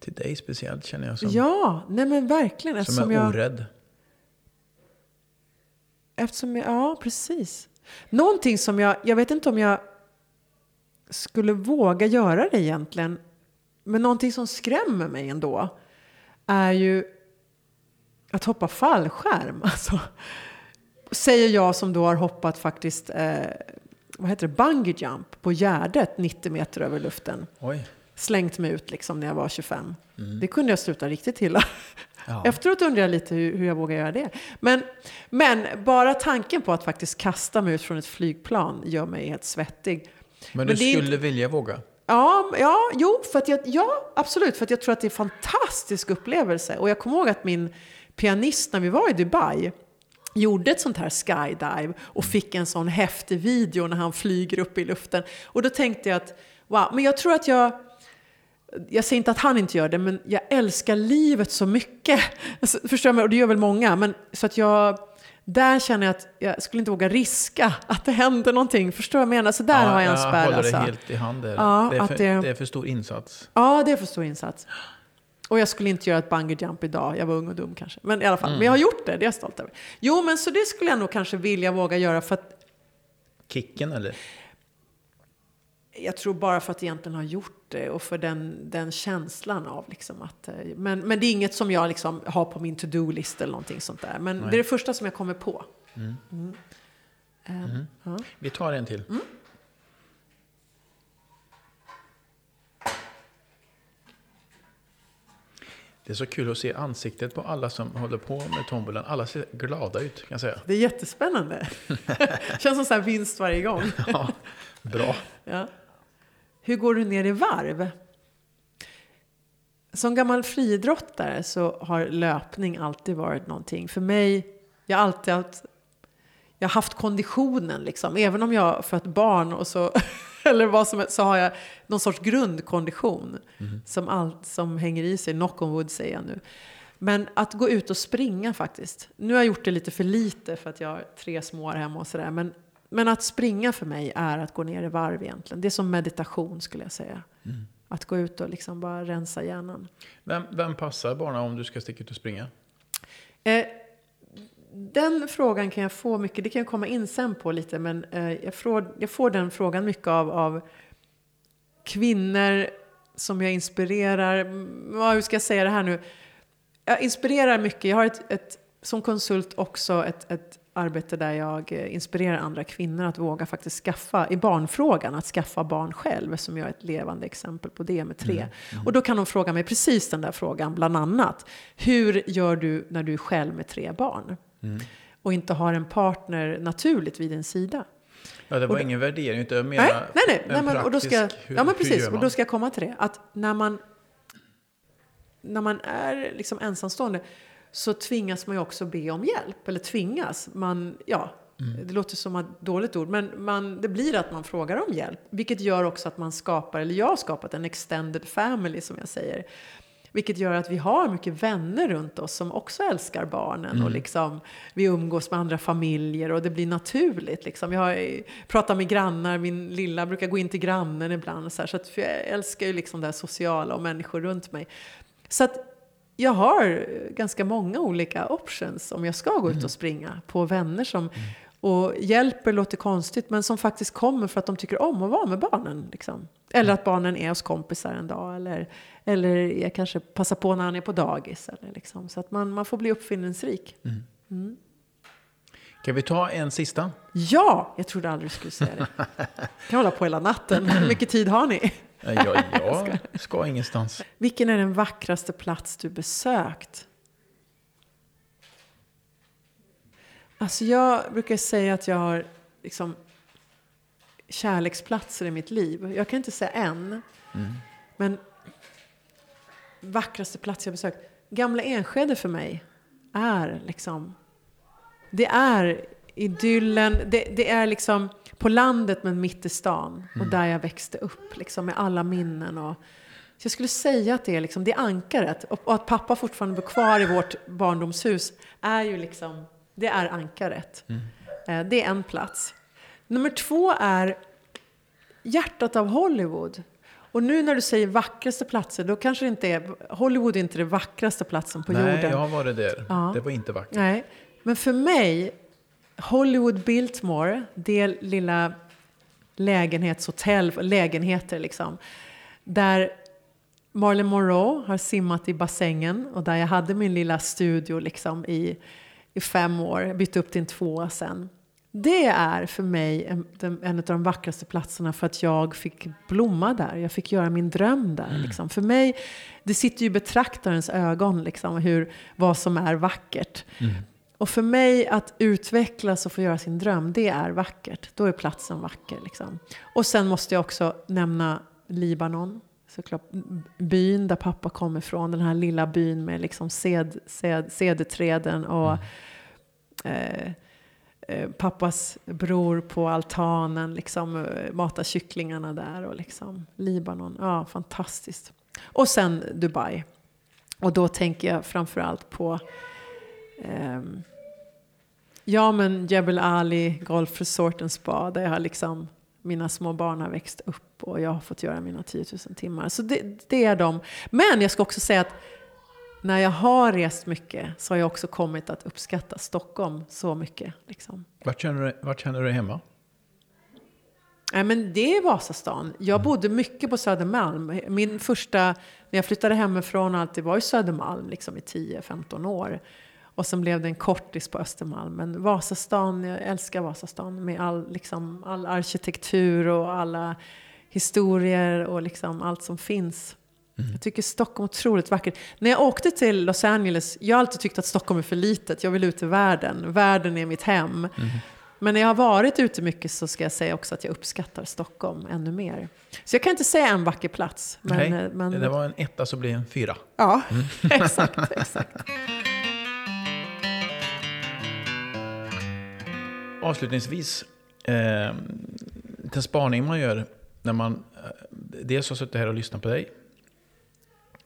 Speaker 1: Till dig speciellt känner jag som,
Speaker 2: Ja, nej men verkligen.
Speaker 1: som
Speaker 2: Eftersom
Speaker 1: är
Speaker 2: jag,
Speaker 1: orädd.
Speaker 2: eftersom jag, ja, precis. Någonting som jag, jag vet inte om jag skulle våga göra det egentligen. Men någonting som skrämmer mig ändå är ju att hoppa fallskärm. Alltså, säger jag som då har hoppat faktiskt, eh, vad heter det, bungee jump på Gärdet 90 meter över luften.
Speaker 1: Oj.
Speaker 2: Slängt mig ut liksom när jag var 25. Det kunde jag sluta riktigt illa.
Speaker 1: Ja.
Speaker 2: Efteråt undrar jag lite hur, hur jag vågar göra det. Men, men bara tanken på att faktiskt kasta mig ut från ett flygplan gör mig helt svettig.
Speaker 1: Men,
Speaker 2: Men
Speaker 1: du skulle vilja våga?
Speaker 2: Ja, ja, jo, för att jag, ja, absolut. För att jag tror att det är en fantastisk upplevelse. Och jag kommer ihåg att min pianist när vi var i Dubai gjorde ett sånt här skydive och fick en sån häftig video när han flyger upp i luften. Och då tänkte jag att, wow, men jag tror att jag jag säger inte att han inte gör det, men jag älskar livet så mycket. Alltså, förstår du? mig? Och det gör väl många. Men, så att jag, där känner jag att jag skulle inte våga riska att det händer någonting. Förstår du vad jag menar? Så där har jag en
Speaker 1: jag
Speaker 2: spärr.
Speaker 1: håller
Speaker 2: Alltså.
Speaker 1: det helt i hand där.
Speaker 2: Ja,
Speaker 1: det, är för,
Speaker 2: det-
Speaker 1: det är för stor insats.
Speaker 2: Ja, det är för stor insats. Och jag skulle inte göra ett bungee jump idag. Jag var ung och dum kanske. Men i alla fall, men jag har gjort det. Det är jag stolt över. Jo, men så det skulle jag nog kanske vilja våga göra för att
Speaker 1: Kicken eller?
Speaker 2: jag tror bara för att jag egentligen har gjort och för den, den känslan av liksom att... Eh, men, men det är inget som jag liksom har på min to-do-list eller någonting sånt där. Men Nej. det är det första som jag kommer på. Mm. Mm. Ehm, mm. Ja.
Speaker 1: Vi tar en till. Mm. Det är så kul att se ansiktet på alla som håller på med tombolan. Alla ser glada ut kan jag säga.
Speaker 2: Det är jättespännande. Känns som så vinst varje gång.
Speaker 1: ja, bra.
Speaker 2: Ja. Hur går du ner i varv? Som gammal friidrottare så har löpning alltid varit någonting. För mig, jag har alltid haft, jag har haft konditionen liksom. Även om jag har fött barn och så, eller vad som helst, så har jag någon sorts grundkondition. Som, allt, som hänger i sig, knock on wood säger jag nu. Men att gå ut och springa faktiskt. Nu har jag gjort det lite för lite för att jag har tre små hemma och sådär. Men, men att springa för mig är att gå ner i varv egentligen. Det är som meditation skulle jag säga. Att gå ut och liksom bara rensa hjärnan.
Speaker 1: Vem, vem passar barnen om du ska sticka ut och springa?
Speaker 2: Eh, den frågan kan jag få mycket, det kan jag komma in sen på lite, men eh, jag, får, jag får den frågan mycket av, av kvinnor som jag inspirerar. Mm, ja, hur ska jag säga det här nu? Jag inspirerar mycket. Jag har ett, ett, som konsult också ett, ett arbete där jag eh, inspirerar andra kvinnor att våga faktiskt skaffa, i barnfrågan, att skaffa barn själv, som jag är ett levande exempel på det med tre. Och då kan de fråga mig precis den där frågan, bland annat. Hur gör du när du är själv med tre barn? Och inte har en partner naturligt vid din sida?
Speaker 1: Ja, det var
Speaker 2: Och-
Speaker 1: ingen värdering, utan jag menar
Speaker 2: Nej, nej, nej.
Speaker 1: en
Speaker 2: nej men, och då ska,
Speaker 1: praktisk, hur-
Speaker 2: ja, men precis. Och då ska jag komma till det. Att när man, när man är liksom ensamstående så tvingas man ju också be om hjälp. Eller tvingas. Man, ja,
Speaker 1: Mm.
Speaker 2: Det låter som ett dåligt ord, men man, det blir att man frågar om hjälp. Vilket gör också att man skapar, eller jag har skapat en extended family som jag säger. Vilket gör att vi har mycket vänner runt oss som också älskar barnen.
Speaker 1: Mm.
Speaker 2: Och liksom, vi umgås med andra familjer och det blir naturligt. Liksom. Jag har, pratar med grannar, min lilla brukar gå in till grannen ibland. Så, här, så att, för jag älskar ju liksom det här sociala och människor runt mig. Så att jag har ganska många olika options om jag ska gå ut och springa på vänner som och hjälper låter konstigt men som faktiskt kommer för att de tycker om att vara med barnen. Liksom. Eller att barnen är hos kompisar en dag eller, eller jag kanske passar på när han är på dagis. Eller liksom. Så att man, man får bli uppfinningsrik.
Speaker 1: Kan vi ta en sista?
Speaker 2: Ja, jag trodde aldrig du skulle säga det. kan hålla på hela natten. Hur mycket tid har ni?
Speaker 1: Jag, jag ska ingenstans.
Speaker 2: Vilken är den vackraste plats du besökt? Alltså jag brukar säga att jag har liksom kärleksplatser i mitt liv. Jag kan inte säga en. Men vackraste plats jag besökt. Gamla Enskede för mig är liksom... Det är idyllen. Det, det är liksom på landet men mitt i stan. Och där jag växte upp liksom, med alla minnen. Och, så jag skulle säga att det är, liksom, det är ankaret. Och, och att pappa fortfarande bor kvar i vårt barndomshus är ju liksom, det är ankaret. Eh, det är en plats. Nummer två är hjärtat av Hollywood. Och nu när du säger vackraste platser, då kanske det inte är, Hollywood är inte den vackraste platsen på
Speaker 1: Nej,
Speaker 2: jorden.
Speaker 1: jag har varit där.
Speaker 2: Ja.
Speaker 1: Det var inte vackert.
Speaker 2: Nej, men för mig, Hollywood Biltmore, det lilla lägenhetshotell, lägenheter liksom, där Marilyn Monroe har simmat i bassängen och där jag hade min lilla studio liksom i, i fem år, jag bytte upp till en tvåa sen. Det är för mig en, en av de vackraste platserna för att jag fick blomma där. Jag fick göra min dröm där. Liksom. För mig, det sitter ju i betraktarens ögon liksom, hur, vad som är vackert. Och för mig att utvecklas och få göra sin dröm, det är vackert. Då är platsen vacker. Liksom. Och sen måste jag också nämna Libanon. Såklart byn där pappa kommer ifrån. Den här lilla byn med liksom sed, sed, cederträden och eh, eh, pappas bror på altanen. Liksom, eh, mata kycklingarna där och liksom Libanon. Ja, fantastiskt. Och sen Dubai. Och då tänker jag framförallt på ehm, Ja, men Jebel Ali Golf Resort and Spa där jag har liksom, mina små barn har växt upp och jag har fått göra mina 10 000 timmar. Så det, det är de. Men jag ska också säga att när jag har rest mycket så har jag också kommit att uppskatta Stockholm så mycket. Liksom.
Speaker 1: Vart känner du, vart känner du dig hemma?
Speaker 2: Nej, men det är Vasastan. Jag bodde mycket på Södermalm. Min första, när jag flyttade hemifrån, alltid var i Södermalm liksom i 10-15 år. Och sen blev det en kortis på Östermalm. Men Vasastan, jag älskar Vasastan med all, liksom, all arkitektur och alla historier och liksom allt som finns. Jag tycker Stockholm är otroligt vackert. När jag åkte till Los Angeles, jag har alltid tyckt att Stockholm är för litet. Jag vill ut i världen. Världen är mitt hem.
Speaker 1: Mm.
Speaker 2: Men när jag har varit ute mycket så ska jag säga också att jag uppskattar Stockholm ännu mer. Så jag kan inte säga en vacker plats. Men,
Speaker 1: Nej,
Speaker 2: eh, men,
Speaker 1: det var en etta så blir det en fyra.
Speaker 2: Ja, exakt, exakt.
Speaker 1: Avslutningsvis, eh, den spaning man gör när man eh, dels har suttit här och lyssnat på dig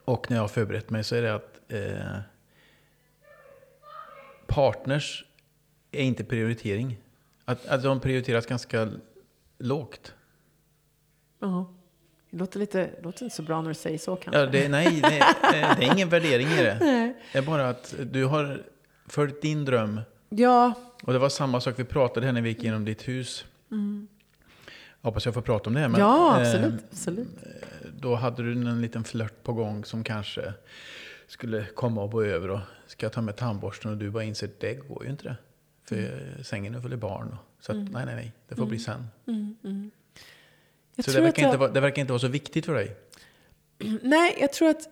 Speaker 1: och när jag har förberett mig så är det att eh, partners är inte prioritering. Att, att de prioriteras ganska lågt.
Speaker 2: Ja. Det låter, lite, det låter inte så bra när du säger så kanske.
Speaker 1: Ja, det, nej, det, eh, det är ingen värdering i det. Det är bara att du har följt din dröm
Speaker 2: Ja,
Speaker 1: Och det var samma sak, vi pratade här när vi gick igenom ditt hus. Jag hoppas jag får prata om det här. Men,
Speaker 2: ja
Speaker 1: eh,
Speaker 2: absolut. absolut.
Speaker 1: då hade du en liten flört på gång som kanske skulle komma och gå över. Och ska jag ta med tandborsten och du bara inser att det går ju inte det. För
Speaker 2: Mm.
Speaker 1: sängen är full i barn. Och, så att, nej, nej, nej, det får bli sen.
Speaker 2: Jag
Speaker 1: Så det verkar,
Speaker 2: jag-
Speaker 1: inte vara, det verkar inte vara så viktigt för dig.
Speaker 2: Nej, jag tror att...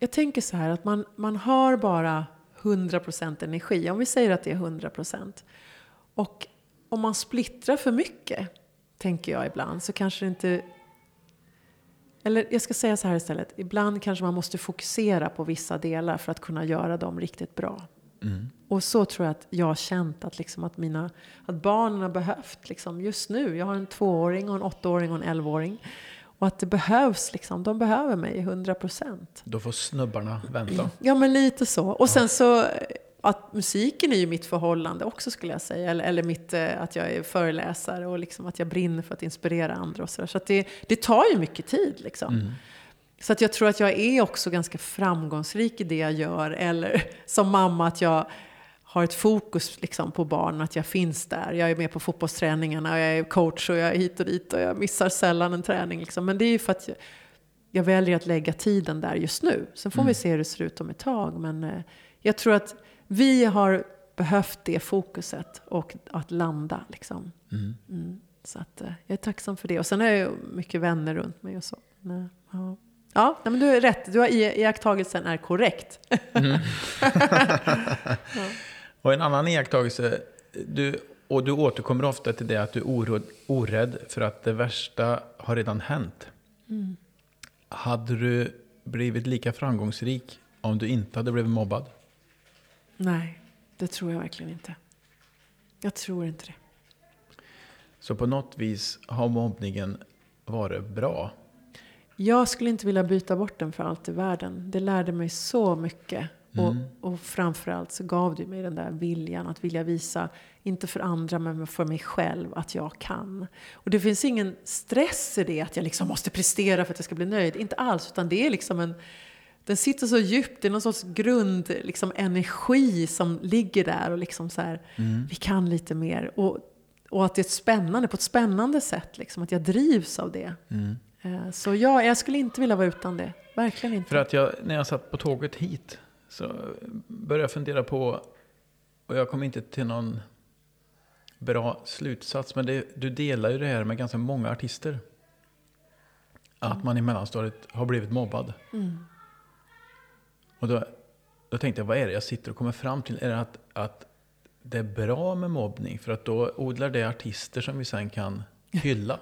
Speaker 2: Jag tänker så här att man, man har bara 100% energi. Om vi säger att det är 100%. Och om man splittrar för mycket, tänker jag ibland, så kanske det inte... Eller jag ska säga så här istället. Ibland kanske man måste fokusera på vissa delar för att kunna göra dem riktigt bra. Och så tror jag att jag har känt att, liksom att, mina, att barnen har behövt liksom just nu. Jag har en tvååring, och en åttaåring och en elvaåring. Och att det behövs, liksom, de behöver mig i 100 procent.
Speaker 1: Då får snubbarna vänta.
Speaker 2: Ja, men lite så. Och sen så, att musiken är ju mitt förhållande också skulle jag säga. Eller, eller mitt, eh, att jag är föreläsare och liksom att jag brinner för att inspirera andra och sådär. Så att det, det tar ju mycket tid liksom. Så att jag tror att jag är också ganska framgångsrik i det jag gör. Eller som mamma att jag har ett fokus liksom på barnen, att jag finns där. Jag är med på fotbollsträningarna, jag är coach och jag är hit och dit och jag missar sällan en träning. Liksom. Men det är ju för att jag, jag väljer att lägga tiden där just nu. Sen får vi se hur det ser ut om ett tag. Men eh, jag tror att vi har behövt det fokuset och att landa. Liksom. Mm. Så att, eh, jag är tacksam för det. Och sen har jag ju mycket vänner runt mig och så. Men, ja. Ja, men du är rätt. Du har iakttagelsen är korrekt.
Speaker 1: Och en annan iakttagelse, du, och du återkommer ofta till det att du är oro, orädd för att det värsta har redan hänt. Hade du blivit lika framgångsrik om du inte hade blivit mobbad?
Speaker 2: Nej, det tror jag verkligen inte. Jag tror inte det.
Speaker 1: Så på något vis har mobbningen varit bra.
Speaker 2: Jag skulle inte vilja byta bort den för allt i världen. Det lärde mig så mycket. Och, och framförallt så gav det mig den där viljan att vilja visa, inte för andra men för mig själv, att jag kan. Och det finns ingen stress i det, att jag liksom måste prestera för att jag ska bli nöjd. Inte alls, utan det är liksom en... Den sitter så djupt, det är någon sorts grund, liksom energi som ligger där och liksom så här, vi kan lite mer. Och, och att det är ett spännande, på ett spännande sätt, liksom, att jag drivs av det. Eh, Så ja, jag skulle inte vilja vara utan det. Verkligen inte.
Speaker 1: För att jag, när jag satt på tåget hit så började jag fundera på, och jag kom inte till någon bra slutsats, men det, du delar ju det här med ganska många artister. Att man i mellanstadiet har blivit mobbad. Och då, då tänkte jag, vad är det jag sitter och kommer fram till? Är det att, att det är bra med mobbning? För att då odlar det artister som vi sen kan hylla.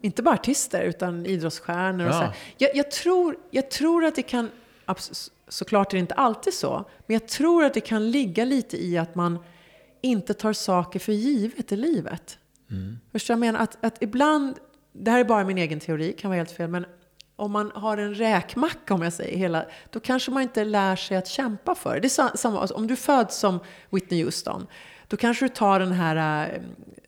Speaker 2: Inte bara artister, utan idrottsstjärnor. Och
Speaker 1: Ja.
Speaker 2: så. Jag, jag, tror, jag tror att det kan, såklart är det inte alltid så, men jag tror att det kan ligga lite i att man inte tar saker för givet i livet. Förstår du vad jag menar? Att, att ibland, det här är bara min egen teori, kan vara helt fel, men om man har en räkmacka, om jag säger hela, då kanske man inte lär sig att kämpa för det. Det är sa- samma, alltså, om du föds som Whitney Houston, då kanske du tar den här, eh,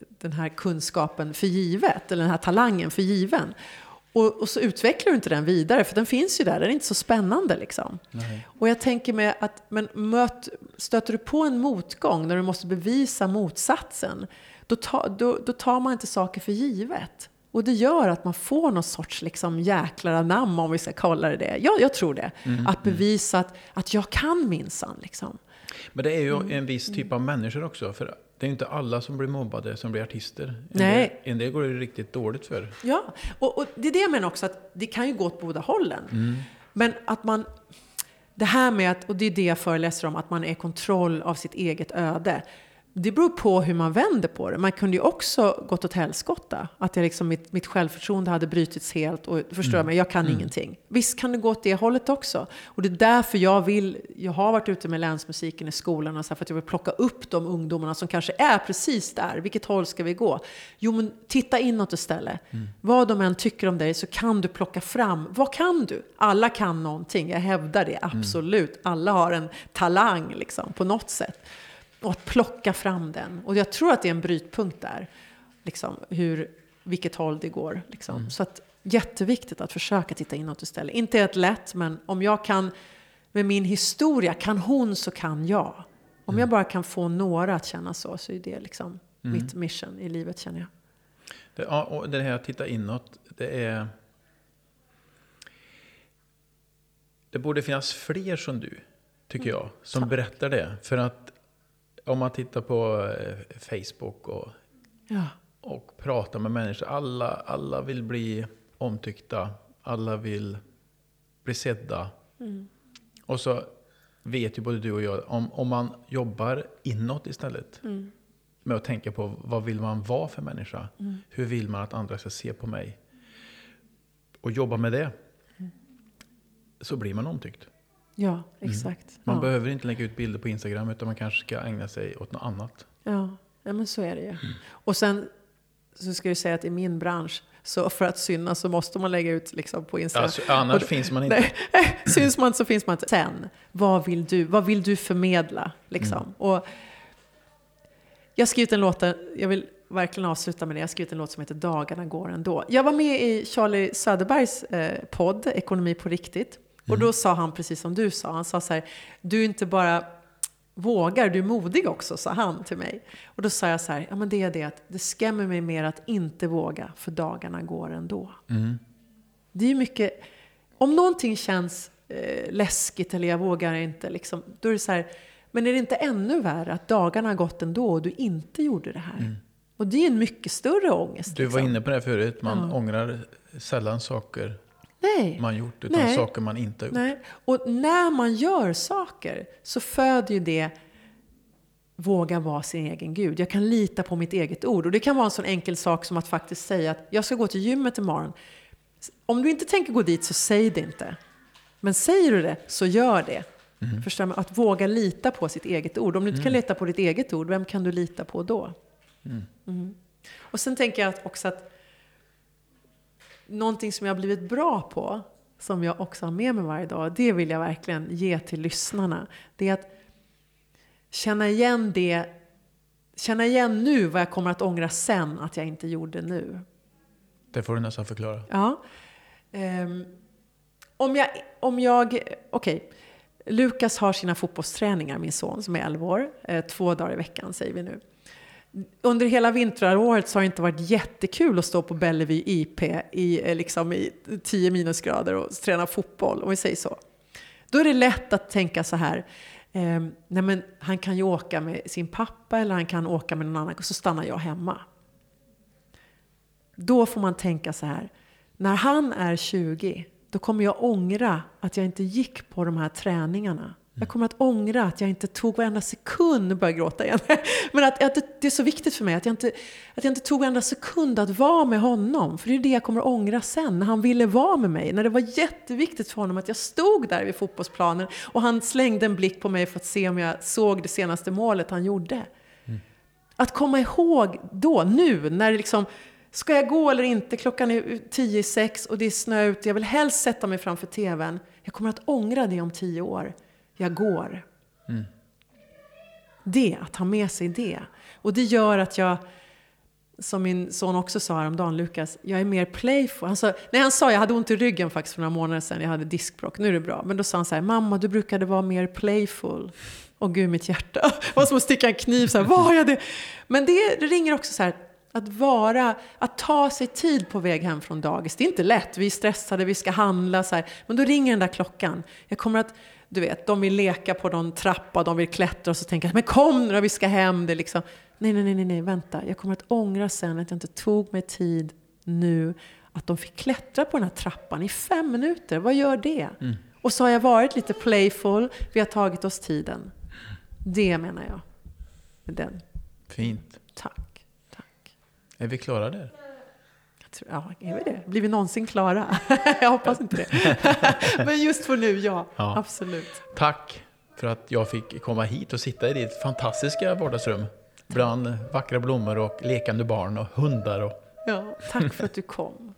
Speaker 2: den här kunskapen för givet, eller den här talangen för given. Och, och så utvecklar du inte den vidare, för den finns ju där, den är inte så spännande liksom. Och jag tänker mig att, men möt, stöter du på en motgång när du måste bevisa motsatsen, då, ta, då, då tar man inte saker för givet. Och det gör att man får någon sorts liksom jäklar anamma, om vi ska kalla det det. Ja, jag tror det. Att bevisa att, att jag kan minsann. Liksom.
Speaker 1: Men det är ju en viss typ av människor också. För det är inte alla som blir mobbade som blir artister. En
Speaker 2: Nej.
Speaker 1: Del, en del går det riktigt dåligt för.
Speaker 2: Ja, och, och det är det jag menar också, att det kan ju gå åt båda hållen. Men att man... Det här med att, och det är det jag föreläser om, att man är i kontroll av sitt eget öde. Det beror på hur man vänder på det. Man kunde ju också gått åt helskotta. Att jag liksom, mitt, mitt självförtroende hade brutits helt och förstår jag mig, jag kan ingenting. Visst kan det gå åt det hållet också. Och det är därför jag vill, jag har varit ute med länsmusiken i skolan och så här, för att jag vill plocka upp de ungdomarna som kanske är precis där. Vilket håll ska vi gå? Jo men titta inåt istället. Vad de än tycker om dig så kan du plocka fram, vad kan du? Alla kan någonting, jag hävdar det absolut. Alla har en talang liksom på något sätt. Och att plocka fram den. Och jag tror att det är en brytpunkt där. Liksom, hur, vilket håll det går. Liksom. Så att, jätteviktigt att försöka titta inåt istället. Inte det lätt, men om jag kan med min historia, kan hon så kan jag. Om jag bara kan få några att känna så, så är det liksom mitt mission i livet känner jag.
Speaker 1: Det, ja, och det här att titta inåt, det är... Det borde finnas fler som du, tycker jag, som berättar det. För att om man tittar på eh, Facebook och,
Speaker 2: Ja,
Speaker 1: och pratar med människor, alla, alla vill bli omtyckta, alla vill bli sedda. Och så vet ju både du och jag, om, om man jobbar inåt istället, med att tänka på vad vill man vara för människa? Hur vill man att andra ska se på mig? Och jobba med det, så blir man omtyckt.
Speaker 2: Ja exakt.
Speaker 1: Man
Speaker 2: ja.
Speaker 1: behöver inte lägga ut bilder på Instagram, utan man kanske ska ägna sig åt något annat.
Speaker 2: Ja, ja men så är det ju. Och sen så ska jag säga att i min bransch, så för att synas så måste man lägga ut liksom på Instagram.
Speaker 1: Alltså, annars
Speaker 2: Och-
Speaker 1: finns man inte.
Speaker 2: Nej, syns man inte så finns man inte. Sen, vad vill du, vad vill du förmedla? Liksom? Och jag har skrivit en låt, jag vill verkligen avsluta med det. Jag har skrivit en låt som heter Dagarna går ändå. Jag var med i Charlie Söderbergs eh, podd, Ekonomi på riktigt. Och då sa han precis som du sa, han sa så här, du är inte bara vågar, du är modig också, sa han till mig. Och då sa jag så här, ja men det är det att det skrämmer mig mer att inte våga, för dagarna går ändå. Det är ju mycket, om någonting känns eh, läskigt eller jag vågar inte, liksom, då är det så här, men är det inte ännu värre att dagarna har gått ändå och du inte gjorde det här? Och det är en mycket större ångest.
Speaker 1: Du var
Speaker 2: liksom.
Speaker 1: inne på det förut, man
Speaker 2: Ja.
Speaker 1: ångrar sällan saker
Speaker 2: Nej.
Speaker 1: man gjort, utan
Speaker 2: Nej.
Speaker 1: saker man inte har gjort.
Speaker 2: Nej. Och när man gör saker så föder ju det våga vara sin egen gud. Jag kan lita på mitt eget ord. Och det kan vara en sån enkel sak som att faktiskt säga att jag ska gå till gymmet imorgon. Om du inte tänker gå dit så säg det inte. Men säger du det så gör det. Förstår du? Att våga lita på sitt eget ord. Om du inte kan lita på ditt eget ord, vem kan du lita på då? Mm. Och sen tänker jag också att någonting som jag har blivit bra på, som jag också har med mig varje dag, det vill jag verkligen ge till lyssnarna. Det är att känna igen det, känna igen nu vad jag kommer att ångra sen att jag inte gjorde nu.
Speaker 1: Det får du nästan förklara.
Speaker 2: Ja. Ehm, om jag, om jag okej. Lukas har sina fotbollsträningar, min son som är 11 år. Eh, två dagar i veckan säger vi nu. Under hela vintraråret så har det inte varit jättekul att stå på Bellevue IP i, eh, liksom i 10 minusgrader och träna fotboll, om vi säger så. Då är det lätt att tänka så här, eh, nej men han kan ju åka med sin pappa eller han kan åka med någon annan, och så stannar jag hemma. Då får man tänka så här, när han är 20, då kommer jag ångra att jag inte gick på de här träningarna. Jag kommer att ångra att jag inte tog varenda sekund, börjar jag gråta igen. Men att, att det, det är så viktigt för mig att jag, inte, att jag inte tog varenda sekund att vara med honom. För det är det jag kommer att ångra sen, när han ville vara med mig. När det var jätteviktigt för honom att jag stod där vid fotbollsplanen och han slängde en blick på mig för att se om jag såg det senaste målet han gjorde. Att komma ihåg då, nu, när det liksom, ska jag gå eller inte? Klockan är tio i sex och det är snö ute. Jag vill helst sätta mig framför tvn. Jag kommer att ångra det om tio år. Jag går. Det, att ha med sig det. Och det gör att jag, som min son också sa häromdagen, Lukas, jag är mer playful. Han sa, nej, han sa, jag hade ont i ryggen faktiskt för några månader sedan, jag hade diskbråck, nu är det bra. Men då sa han så här, mamma du brukade vara mer playful. Och gud mitt hjärta, det var som att sticka en kniv, så här, vad har jag det? Men det ringer också så här, Att vara, att ta sig tid på väg hem från dagis. Det är inte lätt, vi är stressade, vi ska handla så här. Men då ringer den där klockan. Jag kommer att, du vet, de vill leka på någon trappa, de vill klättra och så tänker jag, men kom nu vi ska hem. Det liksom, nej, nej, nej, nej, vänta. Jag kommer att ångra sen att jag inte tog mig tid nu. Att de fick klättra på den här trappan i fem minuter, vad gör det? Mm. Och så har jag varit lite playful, vi har tagit oss tiden. Det menar jag. Med den.
Speaker 1: Fint.
Speaker 2: Tack. Tack.
Speaker 1: Är vi klara där?
Speaker 2: Ja, är vi det? Blir vi någonsin klara? jag hoppas inte det. Men just för nu, ja, ja. Absolut.
Speaker 1: Tack för att jag fick komma hit och sitta i ditt fantastiska vardagsrum. Bland vackra blommor och lekande barn och hundar. Och...
Speaker 2: Ja, tack för att du kom.